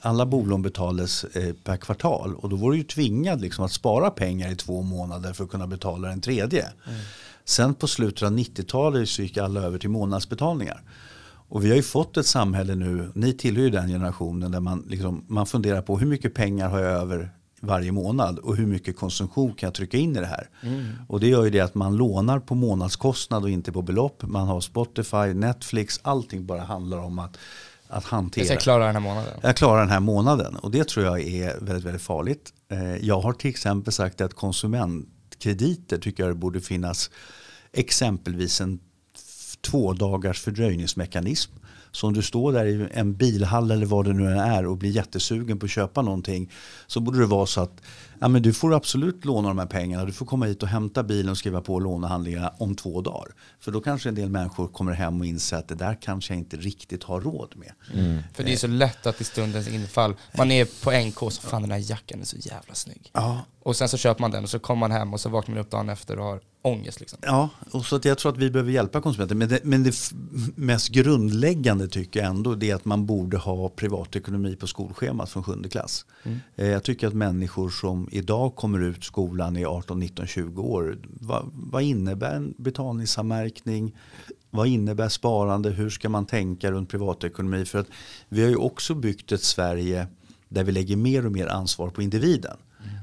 Alla bolån betalades eh, per kvartal och då var du ju tvingad liksom att spara pengar i två månader för att kunna betala den tredje. Sen på slutet av 90-talet så gick alla över till månadsbetalningar. Och vi har ju fått ett samhälle nu, ni tillhör ju den generationen där man, liksom, man funderar på hur mycket pengar har jag över varje månad och hur mycket konsumtion kan jag trycka in i det här. Och det gör ju det att man lånar på månadskostnad och inte på belopp. Man har Spotify, Netflix, allting bara handlar om att, att hantera. Jag ska klara den här månaden. Jag klarar den här månaden och det tror jag är väldigt, väldigt farligt. Eh, Jag har till exempel sagt att konsumentkrediter tycker jag det borde finnas exempelvis en två dagars fördröjningsmekanism. Så om du står där i en bilhall eller vad det nu än är och blir jättesugen på att köpa någonting så borde det vara så att ja, men du får absolut låna de här pengarna. Du får komma hit och hämta bilen och skriva på lånehandlingarna om två dagar. För då kanske en del människor kommer hem och inser att det där kanske jag inte riktigt har råd med. För det är så lätt att i stundens infall, man är på NK så fan den här jackan är så jävla snygg. Ja, Och sen så köper man den och så kommer man hem och så vaknar man upp dagen efter och har ångest liksom. Ja, och så att jag tror att vi behöver hjälpa konsumenter. Men det, men det mest grundläggande tycker jag ändå det är att man borde ha privatekonomi på skolschemat från sjunde klass. Eh, Jag tycker att människor som idag kommer ut skolan i 18, 19, 20 år. Vad, vad innebär en betalningsanmärkning? Vad innebär sparande? Hur ska man tänka runt privatekonomi? För att vi har ju också byggt ett Sverige där vi lägger mer och mer ansvar på individen.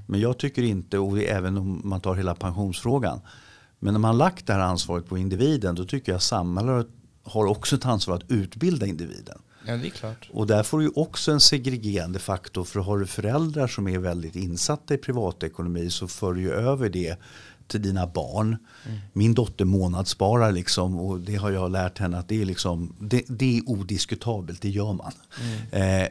Men jag tycker inte, och även om man tar hela pensionsfrågan. Men när man lagt det här ansvaret på individen då tycker jag samhället har också ett ansvar att utbilda individen. Ja det är klart. Och där får du ju också en segregerande faktor för har du föräldrar som är väldigt insatta i privatekonomi så för du ju över det till dina barn. Min dotter månadssparar liksom och det har jag lärt henne att det är, liksom, det, det är odiskutabelt, det gör man. Eh,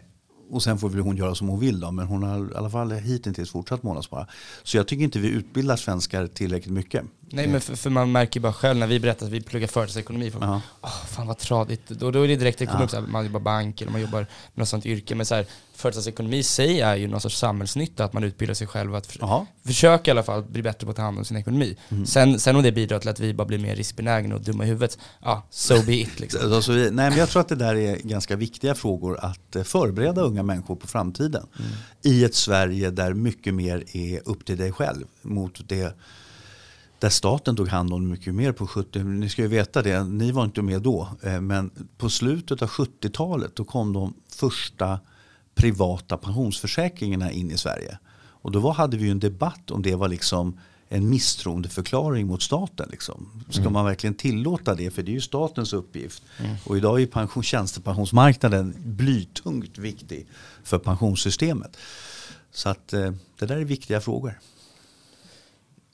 och sen får väl hon göra som hon vill då, men hon har i alla fall hittills fortsatt månadsspara. Så jag tycker inte vi utbildar svenskar tillräckligt mycket. Nej men för, för man märker bara själv när vi berättar att vi pluggar företagsekonomi, för Ja. Åh, fan vad tradigt. Då, då är det direkt, det kommer upp så här, man jobbar bank eller man jobbar med något sånt yrke. Men så här, företagsekonomi i sig är ju någon sorts samhällsnytta, att man utbildar sig själv att för, försöka i alla fall bli bättre på att ta hand om sin ekonomi. Mm. Sen, sen om det bidrar till att vi bara blir mer riskbenägna och dumma i huvudet, ja, so be it liksom. Alltså, nej, men jag tror att det där är ganska viktiga frågor att eh, förbereda unga människor på framtiden. I ett Sverige där mycket mer är upp till dig själv mot det där staten tog hand om mycket mer på 70 Ni ska ju veta det, ni var inte med då. eh, Men på slutet av 70-talet då kom de första privata pensionsförsäkringarna in i Sverige. Och då hade vi ju en debatt om det var liksom en misstroendeförklaring mot staten. Liksom. Ska man verkligen tillåta det? För det är ju statens uppgift. Och idag är pension, tjänstepensionsmarknaden blytungt viktig för pensionssystemet. Så att eh, det där är viktiga frågor.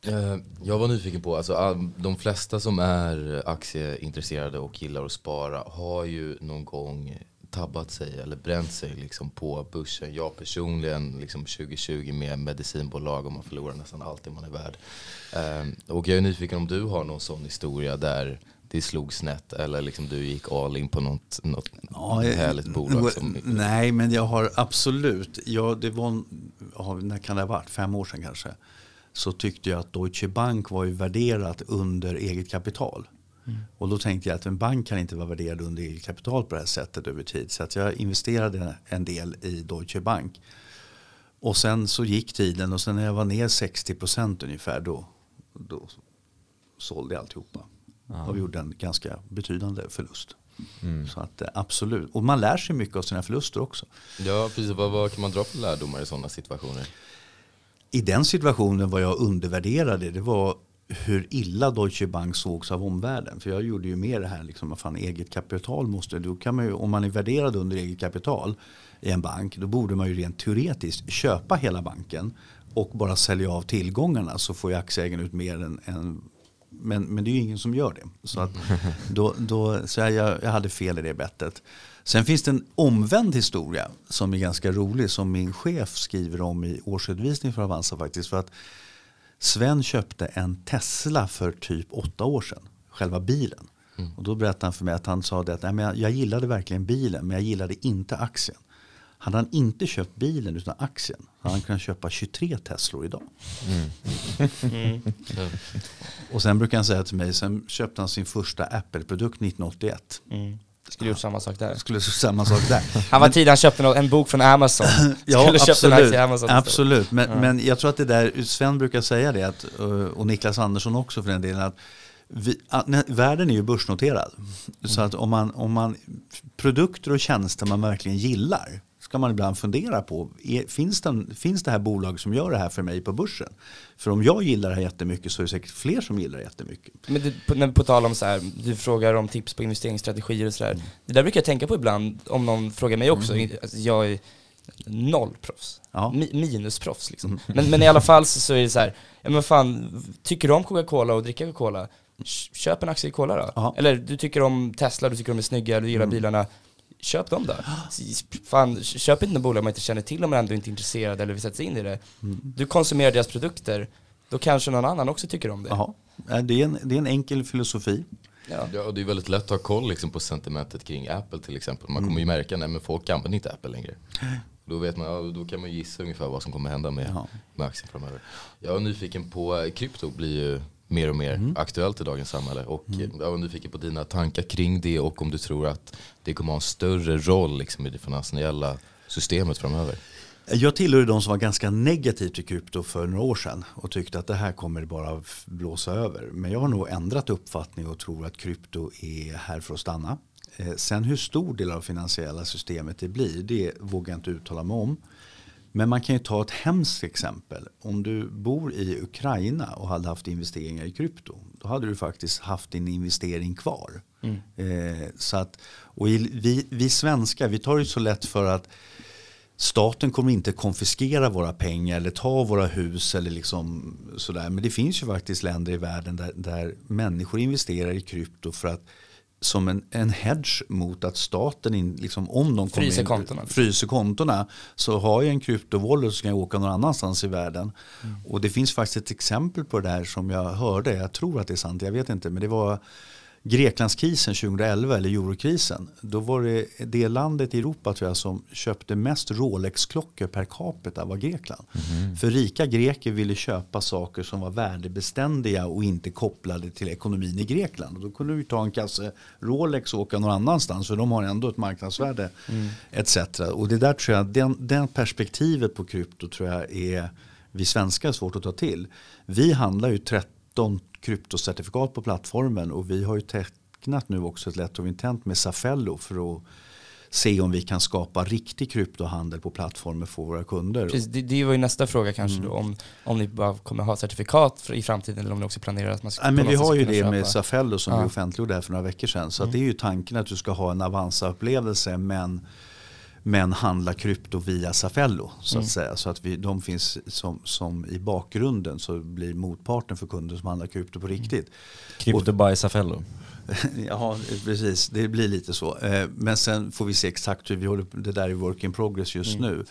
Eh, Jag var nyfiken på, alltså all- de flesta som är aktieintresserade och gillar att spara har ju någon gång tabbat sig eller bränt sig liksom på börsen. Jag personligen, liksom 2020 med medicinbolag och man förlorar nästan allt det man är värd. Eh, Och jag är nyfiken om du har någon sån historia där det slog snett eller liksom du gick all in på något, något Ja, härligt bolag. Som, Nej, men jag har absolut. Ja, det var, ja, när kan det ha varit? Fem år sedan kanske. Så tyckte jag att Deutsche Bank var ju värderat under eget kapital. Och då tänkte jag att en bank kan inte vara värderad under eget kapital på det här sättet över tid. Så att jag investerade en del i Deutsche Bank. Och sen så gick tiden och sen när jag var ner 60% ungefär då, då sålde jag alltihopa. Och gjorde en ganska betydande förlust. Så att eh, absolut. Och man lär sig mycket av sina förluster också. ja, precis. Vad, vad kan man dra för lärdomar i sådana situationer? I den situationen var jag undervärderade. Det var hur illa Deutsche Bank sågs av omvärlden. För jag gjorde ju mer det här, liksom, vad fan, eget kapital måste, då kan man ju, om man är värderad under eget kapital i en bank, då borde man ju rent teoretiskt köpa hela banken och bara sälja av tillgångarna så får ju aktieägarna ut mer än, än men, men det är ju ingen som gör det. Så, att då, då, så jag, jag hade fel i det bettet. Sen finns det en omvänd historia som är ganska rolig som min chef skriver om i årsredovisningen för Avanza faktiskt. För att Sven köpte en Tesla för typ åtta år sedan, själva bilen. Mm. Och då berättade han för mig att han sa det att Nej, men jag, jag gillade verkligen bilen men jag gillade inte aktien. Hade han inte köpt bilen utan aktien hade han kunnat köpa 23 Teslor idag. Mm. Mm. Och sen brukar han säga till mig, sen köpte han sin första Apple-produkt 1981. Mm. Skulle gjort samma sak där. Skulle samma sak där. han var tidig, han köpte en bok från Amazon. ja, absolut. Amazon absolut. Men, ja. men jag tror att det där, Sven brukar säga det, att, och Niklas Andersson också för den delen, att vi, världen är ju börsnoterad. Mm. Så att om man, om man, produkter och tjänster man verkligen gillar, ska man ibland fundera på, är, finns, den, finns det här bolag som gör det här för mig på börsen? För om jag gillar det här jättemycket så är det säkert fler som gillar det jättemycket. Men du, på, när, på tal om så här, du frågar om tips på investeringsstrategier och sådär. Mm. Det där brukar jag tänka på ibland om någon frågar mig också. Mm. Alltså, jag är noll proffs. Ja. Mi, minusproffs liksom. Mm. Men, men i alla fall så, så är det så här, ja men fan, tycker du om Coca-Cola och dricka Coca-Cola? Köp en aktie i Cola då. Aha. Eller du tycker om Tesla, du tycker de är snygga, du gillar mm. bilarna köp dem då. Fan, köp inte något bolag man inte känner till om man ändå inte är intresserad eller vill sätta sig in i det. Mm. Du konsumerar deras produkter, då kanske någon annan också tycker om det. Jaha. Det, är en, det är en enkel filosofi. Ja. ja, och det är väldigt lätt att ha koll liksom, på sentimentet kring Apple till exempel. Man kommer ju mm. märka att folk använder inte Apple längre. Då, vet man, ja, då kan man gissa ungefär vad som kommer hända med, med aktien framöver. Jag är nyfiken på, eh, krypto blir ju mer och mer mm. aktuellt i dagens samhälle. Och mm. jag var nyfiken på dina tankar kring det och om du tror att det kommer ha en större roll liksom, i det finansiella systemet framöver. Jag tillhörde de som var ganska negativ till krypto för några år sedan och tyckte att det här kommer bara blåsa över. Men jag har nog ändrat uppfattning och tror att krypto är här för att stanna. Eh, sen hur stor del av finansiella systemet det blir, det vågar jag inte uttala mig om. Men man kan ju ta ett hemskt exempel. Om du bor i Ukraina och hade haft investeringar i krypto. Då hade du faktiskt haft din investering kvar. Mm. Eh, så att, och vi, vi svenskar vi tar det så lätt för att staten kommer inte konfiskera våra pengar eller ta våra hus eller liksom sådär. Men det finns ju faktiskt länder i världen där, där människor investerar i krypto för att som en, en hedge mot att staten, in, liksom, om de fryser, in, kontona. fryser kontona så har jag en kryptovallet så kan jag åka någon annanstans i världen. Mm. Och det finns faktiskt ett exempel på det här som jag hörde, jag tror att det är sant, jag vet inte, men det var Greklandskrisen 2011 eller eurokrisen. Då var det det landet i Europa tror jag som köpte mest Rolex-klockor per capita var Grekland. Mm. För rika greker ville köpa saker som var värdebeständiga och inte kopplade till ekonomin i Grekland. Och då kunde du ta en kasse Rolex och åka någon annanstans för de har ändå ett marknadsvärde mm. etc. Och det där tror jag, den, den perspektivet på krypto tror jag är vi svenskar svårt att ta till. Vi handlar ju 13 kryptocertifikat på plattformen och vi har ju tecknat nu också ett letter of intent med Safello för att se om vi kan skapa riktig kryptohandel på plattformen för våra kunder. Precis, det, det var ju nästa fråga kanske mm. då, om, om ni bara kommer ha certifikat i framtiden eller om ni också planerar att man ska Nej, men Vi har ju det köpa. med Safello som ja. vi offentliggjorde här för några veckor sedan. Så mm. det är ju tanken att du ska ha en Avanza-upplevelse men men handla krypto via Safello. Så att mm. säga. Så att vi, de finns som, som i bakgrunden så blir motparten för kunder som handlar krypto på riktigt. Krypto by Safello. ja, precis. Det blir lite så. Eh, men sen får vi se exakt hur vi håller Det där är work in progress just mm. nu.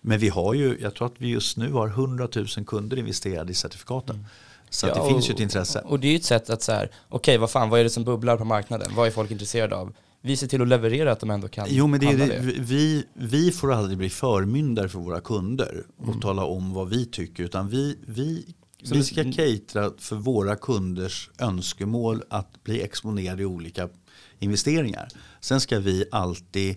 Men vi har ju, jag tror att vi just nu har 100 000 kunder investerade i certifikaten. Mm. Så ja, det finns ju ett intresse. Och det är ju ett sätt att så här, okej okay, vad fan, vad är det som bubblar på marknaden? Vad är folk intresserade av? Vi ser till att leverera att de ändå kan Jo men det är det. Vi, vi får aldrig bli förmyndare för våra kunder och mm. tala om vad vi tycker. Utan vi, vi, vi ska catera för våra kunders önskemål att bli exponerade i olika investeringar. Sen ska vi alltid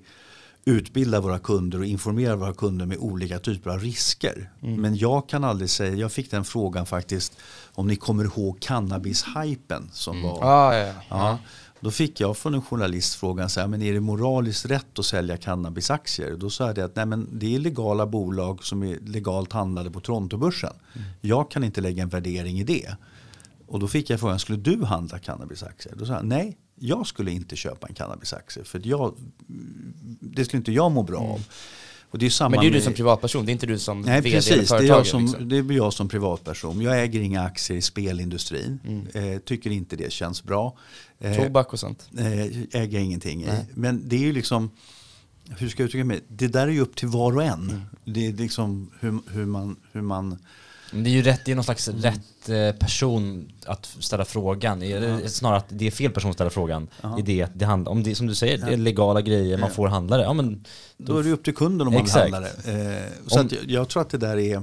utbilda våra kunder och informera våra kunder med olika typer av risker. Mm. Men jag kan aldrig säga, jag fick den frågan faktiskt om ni kommer ihåg cannabis-hypen som mm. var. Ah, ja, ja. Ja. Då fick jag från en journalist frågan, så här, men är det moraliskt rätt att sälja cannabisaktier? Då sa jag det att nej, men det är legala bolag som är legalt handlade på Torontobörsen. Mm. Jag kan inte lägga en värdering i det. Och då fick jag frågan, skulle du handla cannabisaktier? Då sa jag, nej, jag skulle inte köpa en cannabisaktie. För jag, det skulle inte jag må bra av. Och det är samma Mm. Men det är du med- som privatperson, det är inte du som Nej vd eller precis, det är, företagare. jag som, liksom. det är jag som privatperson. Jag äger inga aktier i spelindustrin. Mm. Eh, tycker inte det känns bra. Eh, Tobak och sånt. eh, äger jag ingenting i. Nej. Men det är ju liksom, hur ska jag uttrycka mig? Det där är ju upp till var och en. Mm. Det är liksom hur, hur, man, hur man det är ju rätt, det är någon slags rätt eh, person att ställa frågan. Är det snarare att det är fel person att ställa frågan. Ja. I det, att det handlar, om det, som du säger, det är legala grejer, man Ja. får handla det. Ja, men, Då är det upp till kunden om man Exakt. handla det. Eh, så Om- att jag, jag tror att det där är,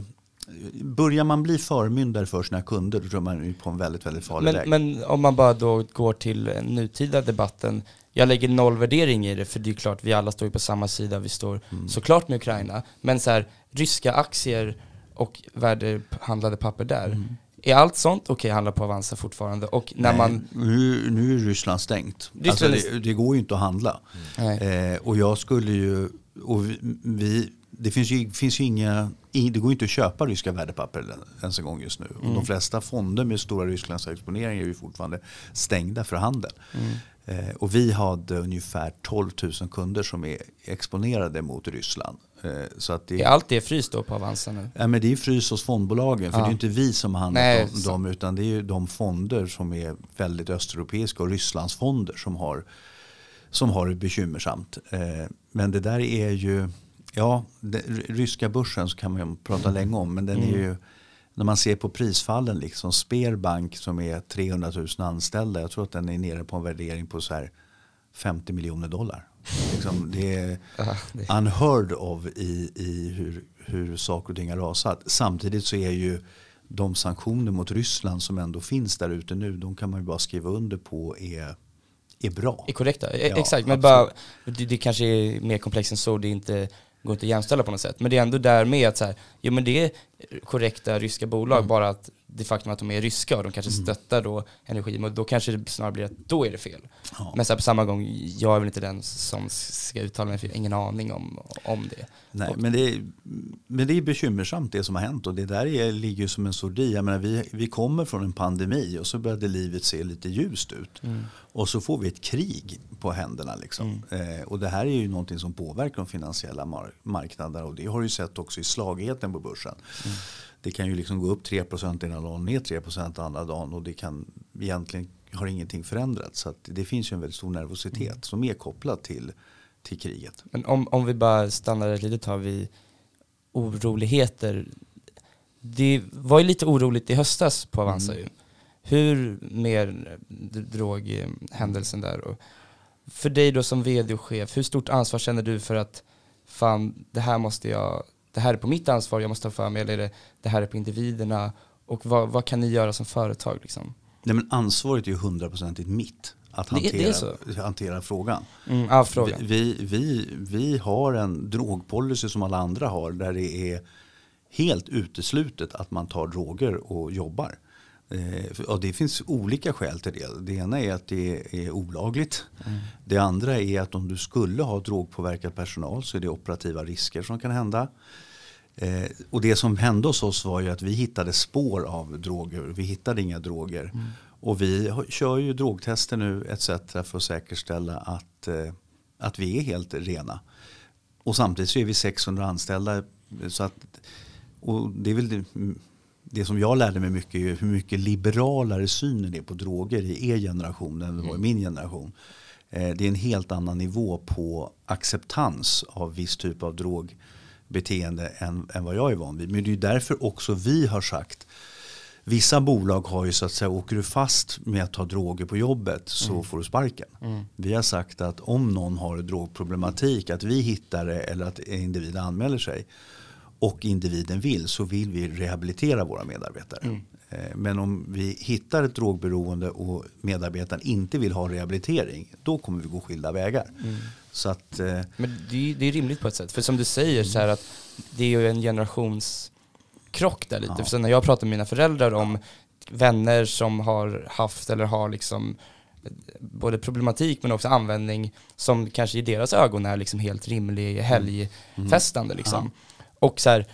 börjar man bli förmyndare för sina kunder då tror man är på en väldigt, väldigt farlig Men, väg. men om man bara då går till nutida debatten. Jag lägger noll värdering i det, för det är klart, vi alla står ju på samma sida. Vi står Mm. såklart med Ukraina. Men så här, ryska aktier och värdehandlade papper där. Mm. Är allt sånt okej att handla på Avanza fortfarande? Och när Nej, man... nu, nu är Ryssland stängt. Ryssland alltså, det, det går ju inte att handla. Nej. Eh, och jag skulle ju, och vi, vi det finns ju, finns ju inga, det går inte att köpa ryska värdepapper ens en gång just nu. Och de flesta fonder med stora Rysslands exponering är ju fortfarande stängda för handel. Eh, och vi hade ungefär 12 000 kunder som är exponerade mot Ryssland. Eh, så att det, Är allt det fryst då på Avanza nu? Ja, men det är frys hos fondbolagen. För Ja. det är inte vi som har handlat om dem. Utan det är ju de fonder som är väldigt östeuropeiska och Rysslandsfonder som har, som har det bekymmersamt. Eh, men det där är ju, ja, det, ryska börsen så kan man prata länge om. Men den är ju, när man ser på prisfallen, liksom Sberbank som är 300 000 anställda. Jag tror att den är nere på en värdering på så här 50 miljoner dollar. Liksom, det är unheard of i, i hur, hur saker och ting har rasat. Samtidigt så är ju de sanktioner mot Ryssland som ändå finns där ute nu, de kan man ju bara skriva under på är, är bra. är korrekta. E- Ja, Exakt, men bara, det, det kanske är mer komplext än så, det inte, går inte att jämställa på något sätt. Men det är ändå där med att så här, jo men det är korrekta ryska bolag, Mm. bara att det faktum att de är ryska och de kanske stöttar då energin, och då kanske det snarare blir att då är det fel. Ja. Men så här, på samma gång, jag är väl inte den som ska uttala mig, för jag har ingen aning om, om det. Nej, Och- men, det är, men det är bekymmersamt det som har hänt och det där är, ligger som en sordi. Jag menar, vi, vi kommer från en pandemi och så började livet se lite ljust ut. Och så får vi ett krig på händerna. Liksom. Eh, och det här är ju någonting som påverkar de finansiella mar- marknaderna och det har du ju sett också i slagigheten på börsen. Det kan ju liksom gå upp 3% ena dagen, ner 3% andra dagen och det kan egentligen har ingenting förändrats. Så det finns ju en väldigt stor nervositet som är kopplad till, till kriget. Men om, om vi bara stannar ett litet tag vid oroligheter. Det var ju lite oroligt i höstas på Avanza Mm. ju. Hur mer droghändelsen där och för dig då som vd och chef, hur stort ansvar känner du för att fan, det här måste jag, det här är på mitt ansvar, jag måste ta för mig, eller är det, det här är på individerna? Och vad, vad kan ni göra som företag liksom? Nej, men ansvaret är ju hundraprocentigt mitt. Att hantera, hantera frågan. Mm, ja, frågan. Vi, vi, vi har en drogpolicy som alla andra har. Där det är helt uteslutet att man tar droger och jobbar. Eh, det finns olika skäl till det. Det ena är att det är olagligt. Det andra är att om du skulle ha drogpåverkad personal så är det operativa risker som kan hända. Eh, och det som hände hos oss var ju att vi hittade spår av droger. Vi hittade inga droger. Och vi kör ju drogtester nu etc. för att säkerställa att, eh, att vi är helt rena. Och samtidigt så är vi 600 anställda. Så att, och det är väl det, det som jag lärde mig mycket är hur mycket liberalare synen är på droger i er generation än det var i min generation. Eh, Det är en helt annan nivå på acceptans av viss typ av drogbeteende än, än vad jag är van vid. Men det är ju därför också vi har sagt Vissa bolag har ju så att säga, åker du fast med att ta droger på jobbet så får du sparken. Vi har sagt att om någon har drogproblematik, att vi hittar det eller att individen anmäler sig och individen vill så vill vi rehabilitera våra medarbetare. Eh, Men om vi hittar ett drogberoende och medarbetaren inte vill ha rehabilitering, då kommer vi gå skilda vägar. Så att, eh, Men det är, det är rimligt på ett sätt. För som du säger så här att det är ju en generationskrock där lite. Ja. För sen när jag pratar med mina föräldrar om vänner som har haft eller har liksom eh, både problematik men också användning som kanske i deras ögon är liksom helt rimlig helgfestande liksom. Och så här,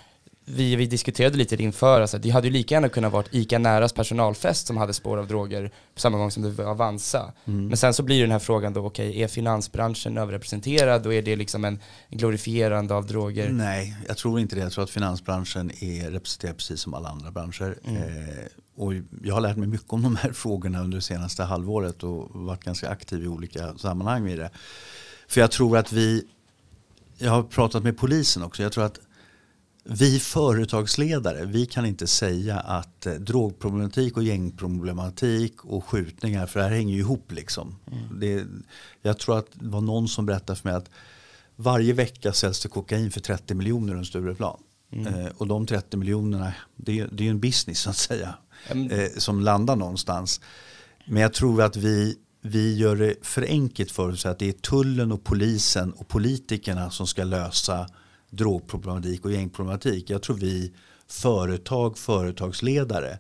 vi, vi diskuterade lite inför, alltså, det hade ju lika gärna kunnat vara ICA Näras personalfest som hade spår av droger på samma gång som det var Avanza. Mm. Men sen så blir den här frågan då, okej, är finansbranschen överrepresenterad och är det liksom en glorifierande av droger? Nej, jag tror inte det. Jag tror att finansbranschen är representerad precis som alla andra branscher. Mm. Eh, och jag har lärt mig mycket om de här frågorna under det senaste halvåret och varit ganska aktiv i olika sammanhang med det. För jag tror att vi, jag har pratat med polisen också, jag tror att vi företagsledare, vi kan inte säga att eh, drogproblematik och gängproblematik och skjutningar, för det här hänger ju ihop liksom. Det, jag tror att det var någon som berättade för mig att varje vecka säljs det kokain för 30 miljoner runt Stureplan. Eh, och de 30 miljonerna, det, är- det är ju en business så att säga. Eh, som landar någonstans. Men jag tror att vi, vi gör det för enkelt för oss att det är tullen och polisen och politikerna som ska lösa drogproblematik och gängproblematik. Jag tror vi företag, företagsledare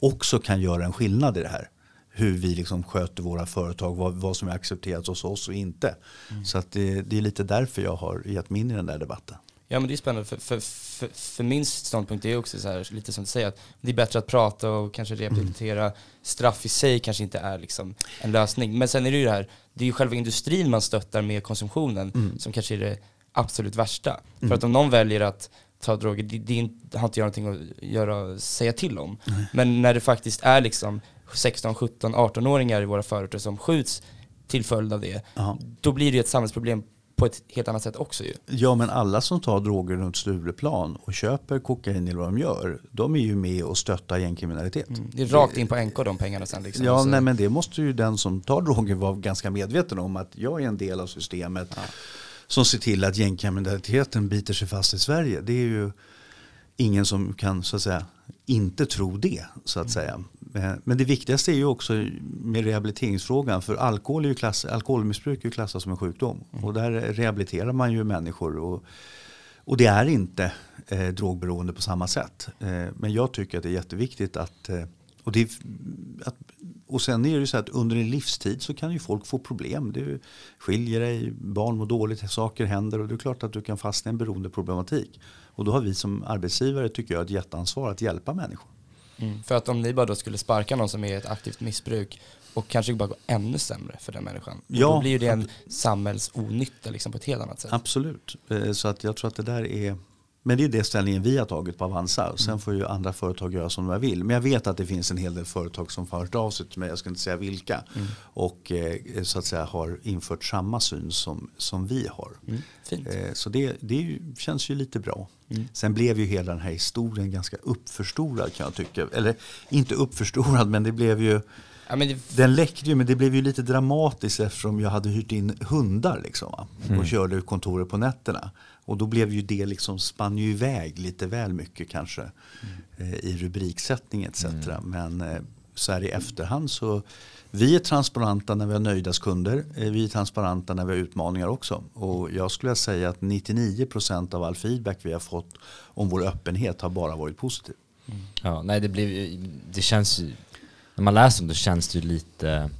också kan göra en skillnad i det här. Hur vi liksom sköter våra företag, vad, vad som är accepterat hos oss och inte. Så att det, det är lite därför jag har gett mig in i den där debatten. Ja men det är spännande, för, för, för, för min ståndpunkt är också så här, lite som du säger, att det är bättre att prata och kanske rehabilitera. Straff i sig kanske inte är liksom en lösning. Men sen är det ju det här, det är ju själva industrin man stöttar med konsumtionen som kanske är det absolut värsta. För att om någon väljer att ta droger, det, det, inte- har inte jag någonting att göra, säga till om. Men när det faktiskt är liksom 16, 17, 18-åringar i våra förorter som skjuts till följd av det, Ja. då blir det ett samhällsproblem på ett helt annat sätt också ju. Ja men alla som tar droger runt Stureplan och köper kokain eller vad de gör, de är ju med och stöttar gängkriminalitet. Det är rakt in på NK de pengarna sen liksom. Ja, Så- nej, men det måste ju den som tar droger vara ganska medveten om att jag är en del av systemet som ser till att gängkriminaliteten biter sig fast i Sverige. Det är ju ingen som kan så att säga inte tro det så att säga. Eh, men det viktigaste är ju också med rehabiliteringsfrågan för alkohol är ju klass, alkoholmissbruk är ju klassat som en sjukdom och där rehabiliterar man ju människor och, och det är inte eh, drogberoende på samma sätt. Eh, men jag tycker att det är jätteviktigt att eh, och, det, att, och sen är det så att under en livstid så kan ju folk få problem. Du skiljer dig, barn mår dåligt, saker händer och det är klart att du kan fastna i en beroendeproblematik. Och då har vi som arbetsgivare tycker jag ett jätteansvar att hjälpa människor. Mm. För att om ni bara då skulle sparka någon som är i ett aktivt missbruk och kanske bara gå ännu sämre för den människan. Ja, då blir ju det en samhällsonytta liksom på ett helt annat sätt. Absolut. Eh, Så att jag tror att det där är men det är det ställningen vi har tagit på Avanza. Och Mm. sen får ju andra företag göra som de vill. Men jag vet att det finns en hel del företag som har hört av sig till mig, jag ska inte säga vilka. Mm. Och eh, så att säga har infört samma syn som, som vi har. Mm. Fint. Eh, Så det, det ju, känns ju lite bra. Mm. Sen blev ju hela den här historien ganska uppförstorad kan jag tycka. Eller inte uppförstorad men det blev ju Ja, men det, den läckte ju men det blev ju lite dramatiskt eftersom jag hade hyrt in hundar liksom, och körde kontoret på nätterna. Och då blev ju det liksom, spann ju iväg lite väl mycket kanske eh, i rubriksättning etc. Men eh, så här i efterhand så vi är transparenta när vi har nöjdas kunder. Eh, vi är transparenta när vi har utmaningar också. Och jag skulle säga att 99% av all feedback vi har fått om vår öppenhet har bara varit positiv. Ja, nej det ju- det känns ju, när man läser om det känns det ju lite,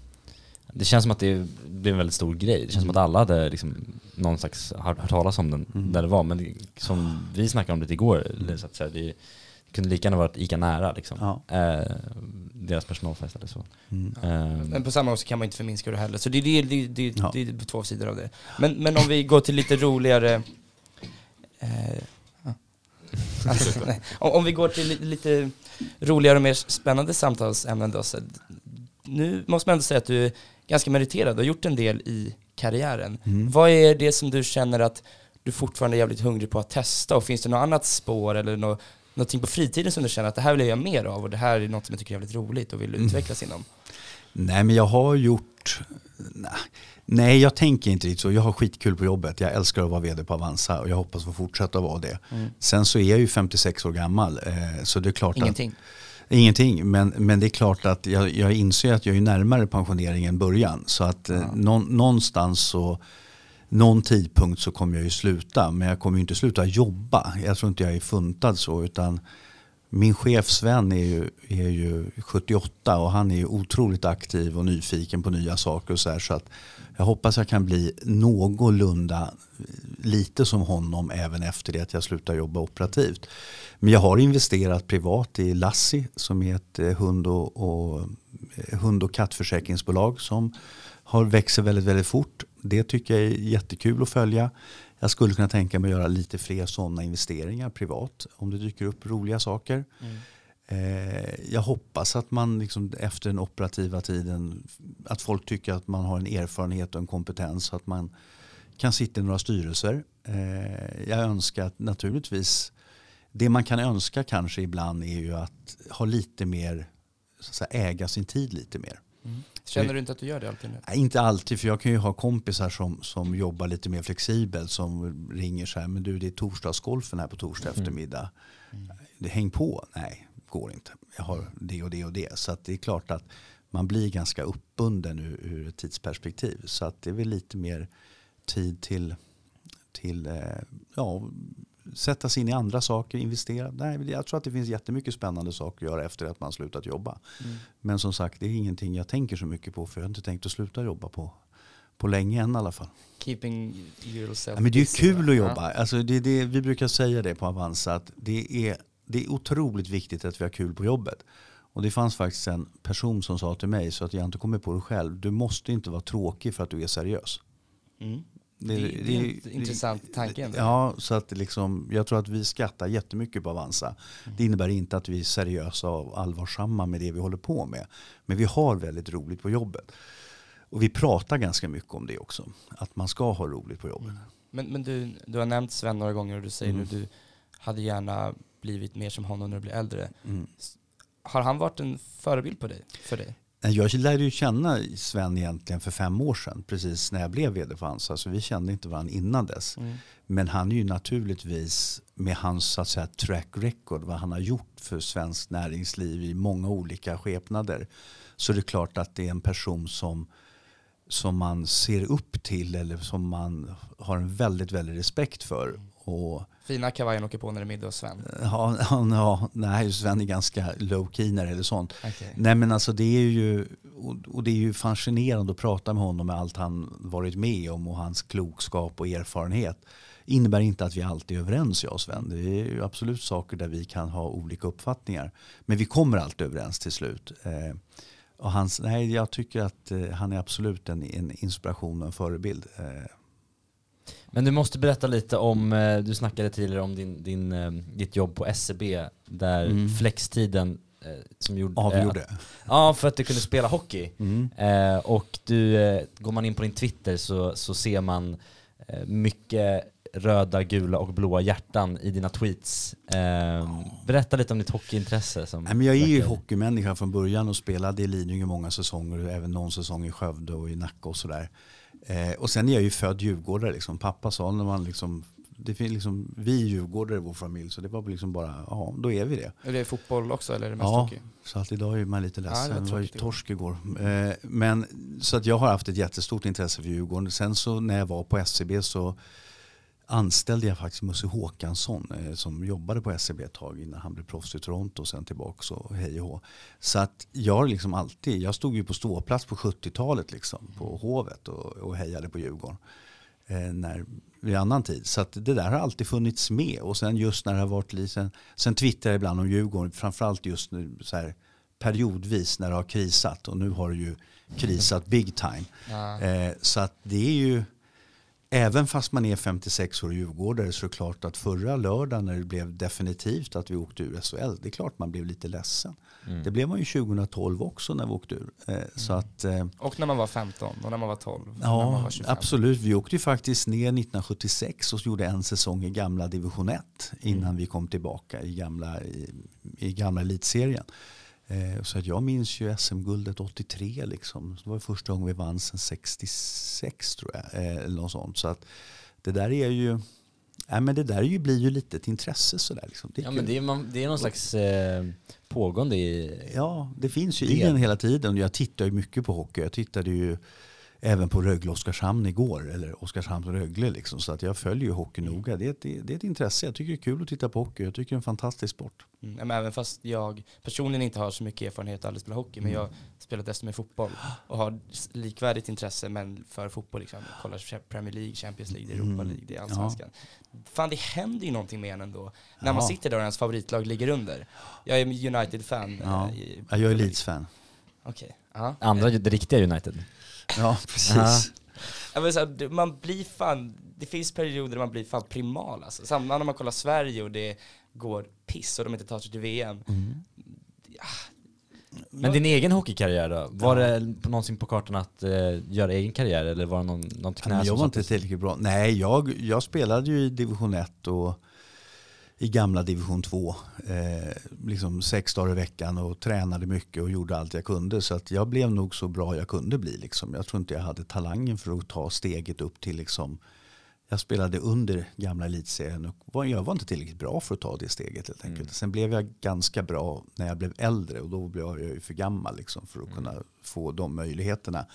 det känns som att det blev en väldigt stor grej. Det känns som att alla hade liksom någon slags hört hört talas om den där det var. Men det, som vi snackade om lite igår, eller så att säga, det, det kunde lika gärna varit ICA Nära liksom. Ja. Eh, deras personalfest eller så. Eh, men på samma gång så kan man inte förminska det heller. Så det, det, det, det, Ja. det är två sidor av det. Men, men om vi går till lite roligare... Eh, alltså, om, om vi går till li, lite roligare och mer spännande samtalsämnen då. Så, nu måste man ändå säga att du ganska meriterad och gjort en del i karriären. Mm. Vad är det som du känner att du fortfarande är jävligt hungrig på att testa? Och finns det något annat spår eller nå, någonting på fritiden som du känner att det här vill jag göra mer av och det här är något som jag tycker är jävligt roligt och vill utvecklas inom? Nej, men jag har gjort... Nej, jag tänker inte riktigt så. Jag har skitkul på jobbet. Jag älskar att vara vd på Avanza och jag hoppas få fortsätta vara det. Sen så är jag ju 56 år gammal. Eh, så det är klart Ingenting. Att, ingenting. Men, men det är klart att jag, jag inser att jag är närmare pensionering än början. Så att eh, nå, någonstans så... Någon tidpunkt så kommer jag ju sluta. Men jag kommer ju inte sluta jobba. Jag tror inte jag är funtad så. utan min chef Sven är ju, är ju 78 och han är ju otroligt aktiv och nyfiken på nya saker och så här. Så att jag hoppas jag kan bli någorlunda lite som honom även efter det att jag slutade jobba operativt. Men jag har investerat privat i Lassi som är ett eh, hund och, och, eh, hund och kattförsäkringsbolag som har växer väldigt, väldigt fort. Det tycker jag är jättekul att följa. Jag skulle kunna tänka mig att göra lite fler sådana investeringar privat om det dyker upp roliga saker. Mm. Eh, jag hoppas att man liksom efter den operativa tiden, att folk tycker att man har en erfarenhet och en kompetens så att man kan sitta i några styrelser. Eh, jag önskar att naturligtvis, det man kan önska kanske ibland är ju att ha lite mer, så att säga, äga sin tid lite mer. Mm. Känner du inte att du gör det alltid nu? Nej, inte alltid, för jag kan ju ha kompisar som, som jobbar lite mer flexibelt som ringer så här, men du det är torsdagsgolfen här på torsdag Mm. eftermiddag. Det häng på, nej, går inte. Jag har det och det och det. Så att det är klart att man blir ganska uppbunden ur, ur ett tidsperspektiv. Så att det är väl lite mer tid till, till eh, ja, sätta sig in i andra saker, investera. Nej, jag tror att det finns jättemycket spännande saker att göra efter att man slutat jobba. Mm. Men som sagt, det är ingenting jag tänker så mycket på för jag har inte tänkt att sluta jobba på, på länge än i alla fall. Keeping yourself Ja, men det är kul att jobba. Alltså det, det, vi brukar säga det på Avanza att det är, det är otroligt viktigt att vi har kul på jobbet. Och det fanns faktiskt en person som sa till mig så att jag inte kommer på det själv. Du måste inte vara tråkig för att du är seriös. Ja. Mm. Det, det, är en intressant tanke. Ja, så att det liksom, jag tror att vi skrattar jättemycket på Avanza. Det innebär inte att vi är seriösa och allvarsamma med det vi håller på med. Men vi har väldigt roligt på jobbet. Och vi pratar ganska mycket om det också. Att man ska ha roligt på jobbet. Men, men du, du har nämnt Sven några gånger och du säger Mm. nu du hade gärna blivit mer som honom när du blir äldre. Mm. Har han varit en förebild på dig, för dig? Nej, Jag lärde ju känna Sven egentligen för fem år sedan, precis när jag blev vd för Avanza. Så vi kände inte varandra innan dess. Men han är ju naturligtvis med hans så att säga, track record, vad han har gjort för svenskt näringsliv i många olika skepnader. Så det är klart att det är en person som, som man ser upp till eller som man har en väldigt, väldigt respekt för. Och Fina kavajen åker på när det är middag hos Sven. ja, ja, ja, nej, Sven är ganska low key när det gäller sånt. Okay. Nej men alltså det är ju, och- och det är ju fascinerande att prata med honom med allt han varit med om och hans klokskap och erfarenhet. Innebär inte att vi alltid är överens jag och Sven. Det är ju absolut saker där vi kan ha olika uppfattningar. Men vi kommer alltid överens till slut. Eh, och hans, nej, jag tycker att eh, han är absolut en, en inspiration och en förebild. Eh, Men du måste berätta lite om, eh, du snackade tidigare om din, din, eh, ditt jobb på SCB där Mm. flextiden eh, som gjorde... avgjorde. Ja, för att du kunde spela hockey. Mm. Eh, och du, går man in på din Twitter så, så ser man mycket röda, gula och blåa hjärtan i dina tweets. Eh, berätta lite om ditt hockeyintresse. Som Nej, men jag är ju hockeymänniska från början och spelade i Lidingö många säsonger. och Även någon säsong i Skövde och i Nacka och sådär. Eh, och sen är jag ju född djurgårdare. Liksom. Pappa sa när man liksom, det finns liksom, vi är djurgårdare i vår familj. Så det var liksom bara, ja då är vi det. Är det fotboll också eller är det mest Ja, hockey? så att idag är man lite Ja, ledsen. det var det var ju torsk igår. Eh, men, så att jag har haft ett jättestort intresse för Djurgården. Sen så när jag var på SCB så anställde jag faktiskt Musse Håkansson eh, som jobbade på SCB ett tag innan han blev proffs i Toronto och sen tillbaka och hej och hå. Så att jag liksom alltid, jag stod ju på ståplats på 70-talet liksom på Hovet och, och hejade på Djurgården. Eh, när, vid annan tid. Så att det där har alltid funnits med. Och sen just när det har varit lite, sen, sen twittrar jag ibland om Djurgården, framförallt just nu så här periodvis när det har krisat och nu har det ju krisat big time. Ja. Eh, så att det är ju, även fast man är 56 år djurgårdare så är det klart att förra lördagen när det blev definitivt att vi åkte ur SHL, det är klart man blev lite ledsen. Mm. Det blev man ju 2012 också när vi åkte ur. Eh, Så att, eh, Och när man var 15 och när man var 12 och när man Ja, var 25. absolut. Vi åkte ju faktiskt ner 1976 och gjorde en säsong i gamla division 1 innan Mm. vi kom tillbaka i gamla, i, i gamla elitserien. Eh, så att jag minns ju SM-guldet 83 liksom. Det var första gången vi vann sedan 66 tror jag. Eh, eller något sånt. Så att det där är ju, nej, men det där är ju, blir ju lite ett intresse sådär. Liksom. Det är Ja kul. men det är, man, det är någon slags eh, pågående i... Ja, det finns ju Det- i en hela tiden. Jag tittar ju mycket på hockey. Jag tittade ju även på Rögle-Oskarshamn igår, eller Oskarshamn-Rögle. Liksom. Så att jag följer ju hockey noga. Det är, ett, det är ett intresse. Jag tycker det är kul att titta på hockey. Jag tycker det är en fantastisk sport. Mm, men även fast jag personligen inte har så mycket erfarenhet av att spela hockey, men Mm. jag spelar desto mer fotboll och har likvärdigt intresse men för fotboll liksom. Kollar Premier League, Champions League, Europa Mm. League, det är Allsvenskan. Fan det händer ju någonting med en ändå. När man Ja. sitter där och ens favoritlag ligger under. Jag är United-fan. Ja. eh, i- Ja, jag är Leeds-fan. Okej. Ja. Andra, det riktiga United. Ja, precis. Ja. Ja, men så här, det- man blir fan, det finns perioder där man blir fan primal alltså. Samma när man kollar Sverige och det går piss och de inte tar sig till VM. Mm. Men din egen hockeykarriär då? Var det på- någonsin på kartan att eh, göra egen karriär eller var det någon, något knä Men jag var inte tillräckligt bra. Nej, jag, jag spelade ju i division 1 och i gamla division 2. Eh, liksom sex dagar i veckan och tränade mycket och gjorde allt jag kunde. Så att jag blev nog så bra jag kunde bli. Liksom. Jag tror inte jag hade talangen för att ta steget upp till liksom jag spelade under gamla elitserien och var, jag var inte tillräckligt bra för att ta det steget helt enkelt. Sen blev jag ganska bra när jag blev äldre och då blev jag ju för gammal liksom, för att kunna få de möjligheterna.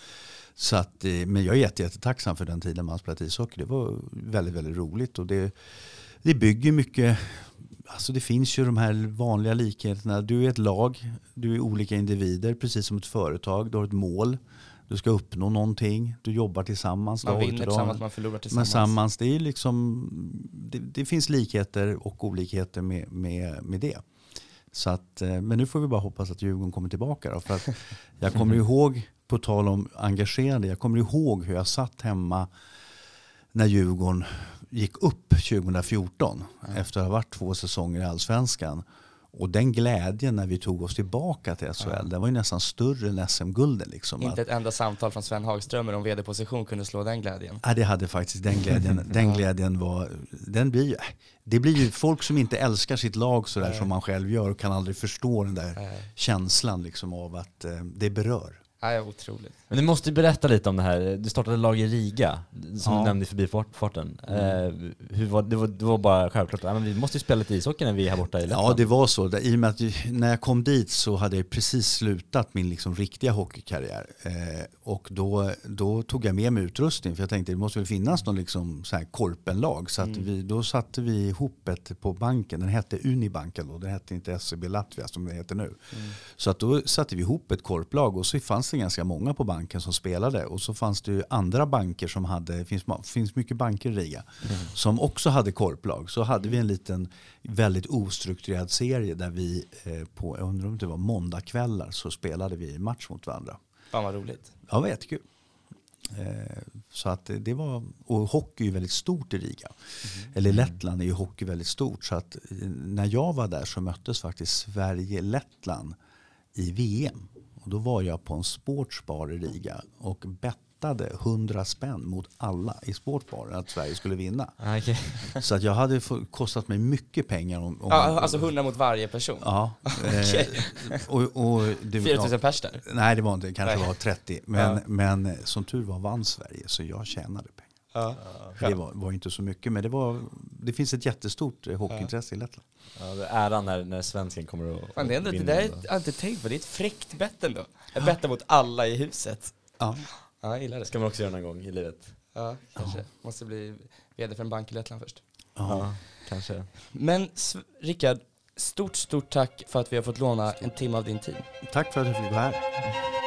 Så att, eh, men jag är jätte, jättetacksam för den tiden man spelat ishockey. Det var väldigt, väldigt roligt och det, det bygger mycket Alltså det finns ju de här vanliga likheterna. Du är ett lag, du är olika individer, precis som ett företag. Du har ett mål, du ska uppnå någonting, du jobbar tillsammans. Man vinner tillsammans, man förlorar tillsammans. tillsammans, det, är liksom, det, det finns likheter och olikheter med, med, med det. Så att, eh, men nu får vi bara hoppas att Djurgården kommer tillbaka. Då, för att jag kommer ihåg, på tal om engagerande, jag kommer ihåg hur jag satt hemma när Djurgården gick upp 2014 efter att ha varit två säsonger i allsvenskan. Och den glädjen när vi tog oss tillbaka till SHL, den var ju nästan större än SM-gulden. Liksom. Inte ett enda samtal från Sven Hagströmer om vd-position kunde slå den glädjen. Ja, det hade faktiskt den glädjen. Den glädjen var, den blir ju, det blir ju folk som inte älskar sitt lag sådär som man själv gör och kan aldrig förstå den där Nej. känslan liksom av att eh, det berör. Ja, otroligt. Men du måste ju berätta lite om det här. Du startade lag i Riga, som Ja. du nämnde i förbifarten. Eh, hur var, det, var, det var bara självklart, ja, men vi måste ju spela lite ishockey när vi är här borta i Lettland. Ja, det var så. I och med att när jag kom dit så hade jag precis slutat min liksom riktiga hockeykarriär. Eh, och då, då tog jag med mig utrustning för jag tänkte det måste väl finnas någon liksom så här korpenlag. Så att vi, då satte vi ihop ett på banken. Den hette Unibanken då. Den hette inte SEB Latvia som det heter nu. Så att då satte vi ihop ett korplag och så fanns det ganska många på banken som spelade. Och så fanns det ju andra banker som hade, det finns, finns mycket banker i Riga, som också hade korplag. Så hade vi en liten väldigt ostrukturerad serie där vi eh, på, jag undrar om det var måndagkvällar så spelade vi match mot varandra. Fan vad roligt. Ja, det var jättekul. Eh, Så att det var, och hockey är ju väldigt stort i Riga. Eller i Lettland är ju hockey väldigt stort. Så att eh, när jag var där så möttes faktiskt Sverige-Lettland i VM. Och då var jag på en sportsbar i Riga och bettade 100 spänn mot alla i sportbaren att Sverige skulle vinna. Ah, okej. Så att jag hade kostat mig mycket pengar. Om, om Ja, alltså 100 mot varje person. Ja. Okej. eh, och, och, det, 4000 pers där. Nej, det var inte. Det kanske Nej. var 30. Men, Ja. men som tur var vann Sverige, så jag tjänade pengar. Ja. Det var, var inte så mycket, men det, var, det finns ett jättestort eh, hockeyintresse i Lettland. Ja, det är äran när, när svensken kommer att Fan, det, ändå, det vinna där jag har inte tänkt på, det är ett fräckt bett ändå. Jag bettar mot alla i huset. Ja. Ja, jag gillar Det ska man också göra någon gång i livet. Ja, kanske. Måste bli vd för en bank i Lettland först. Ja, kanske. Men Rickard, stort, stort tack för att vi har fått låna en timme av din tid. Tack för att du fick vara här.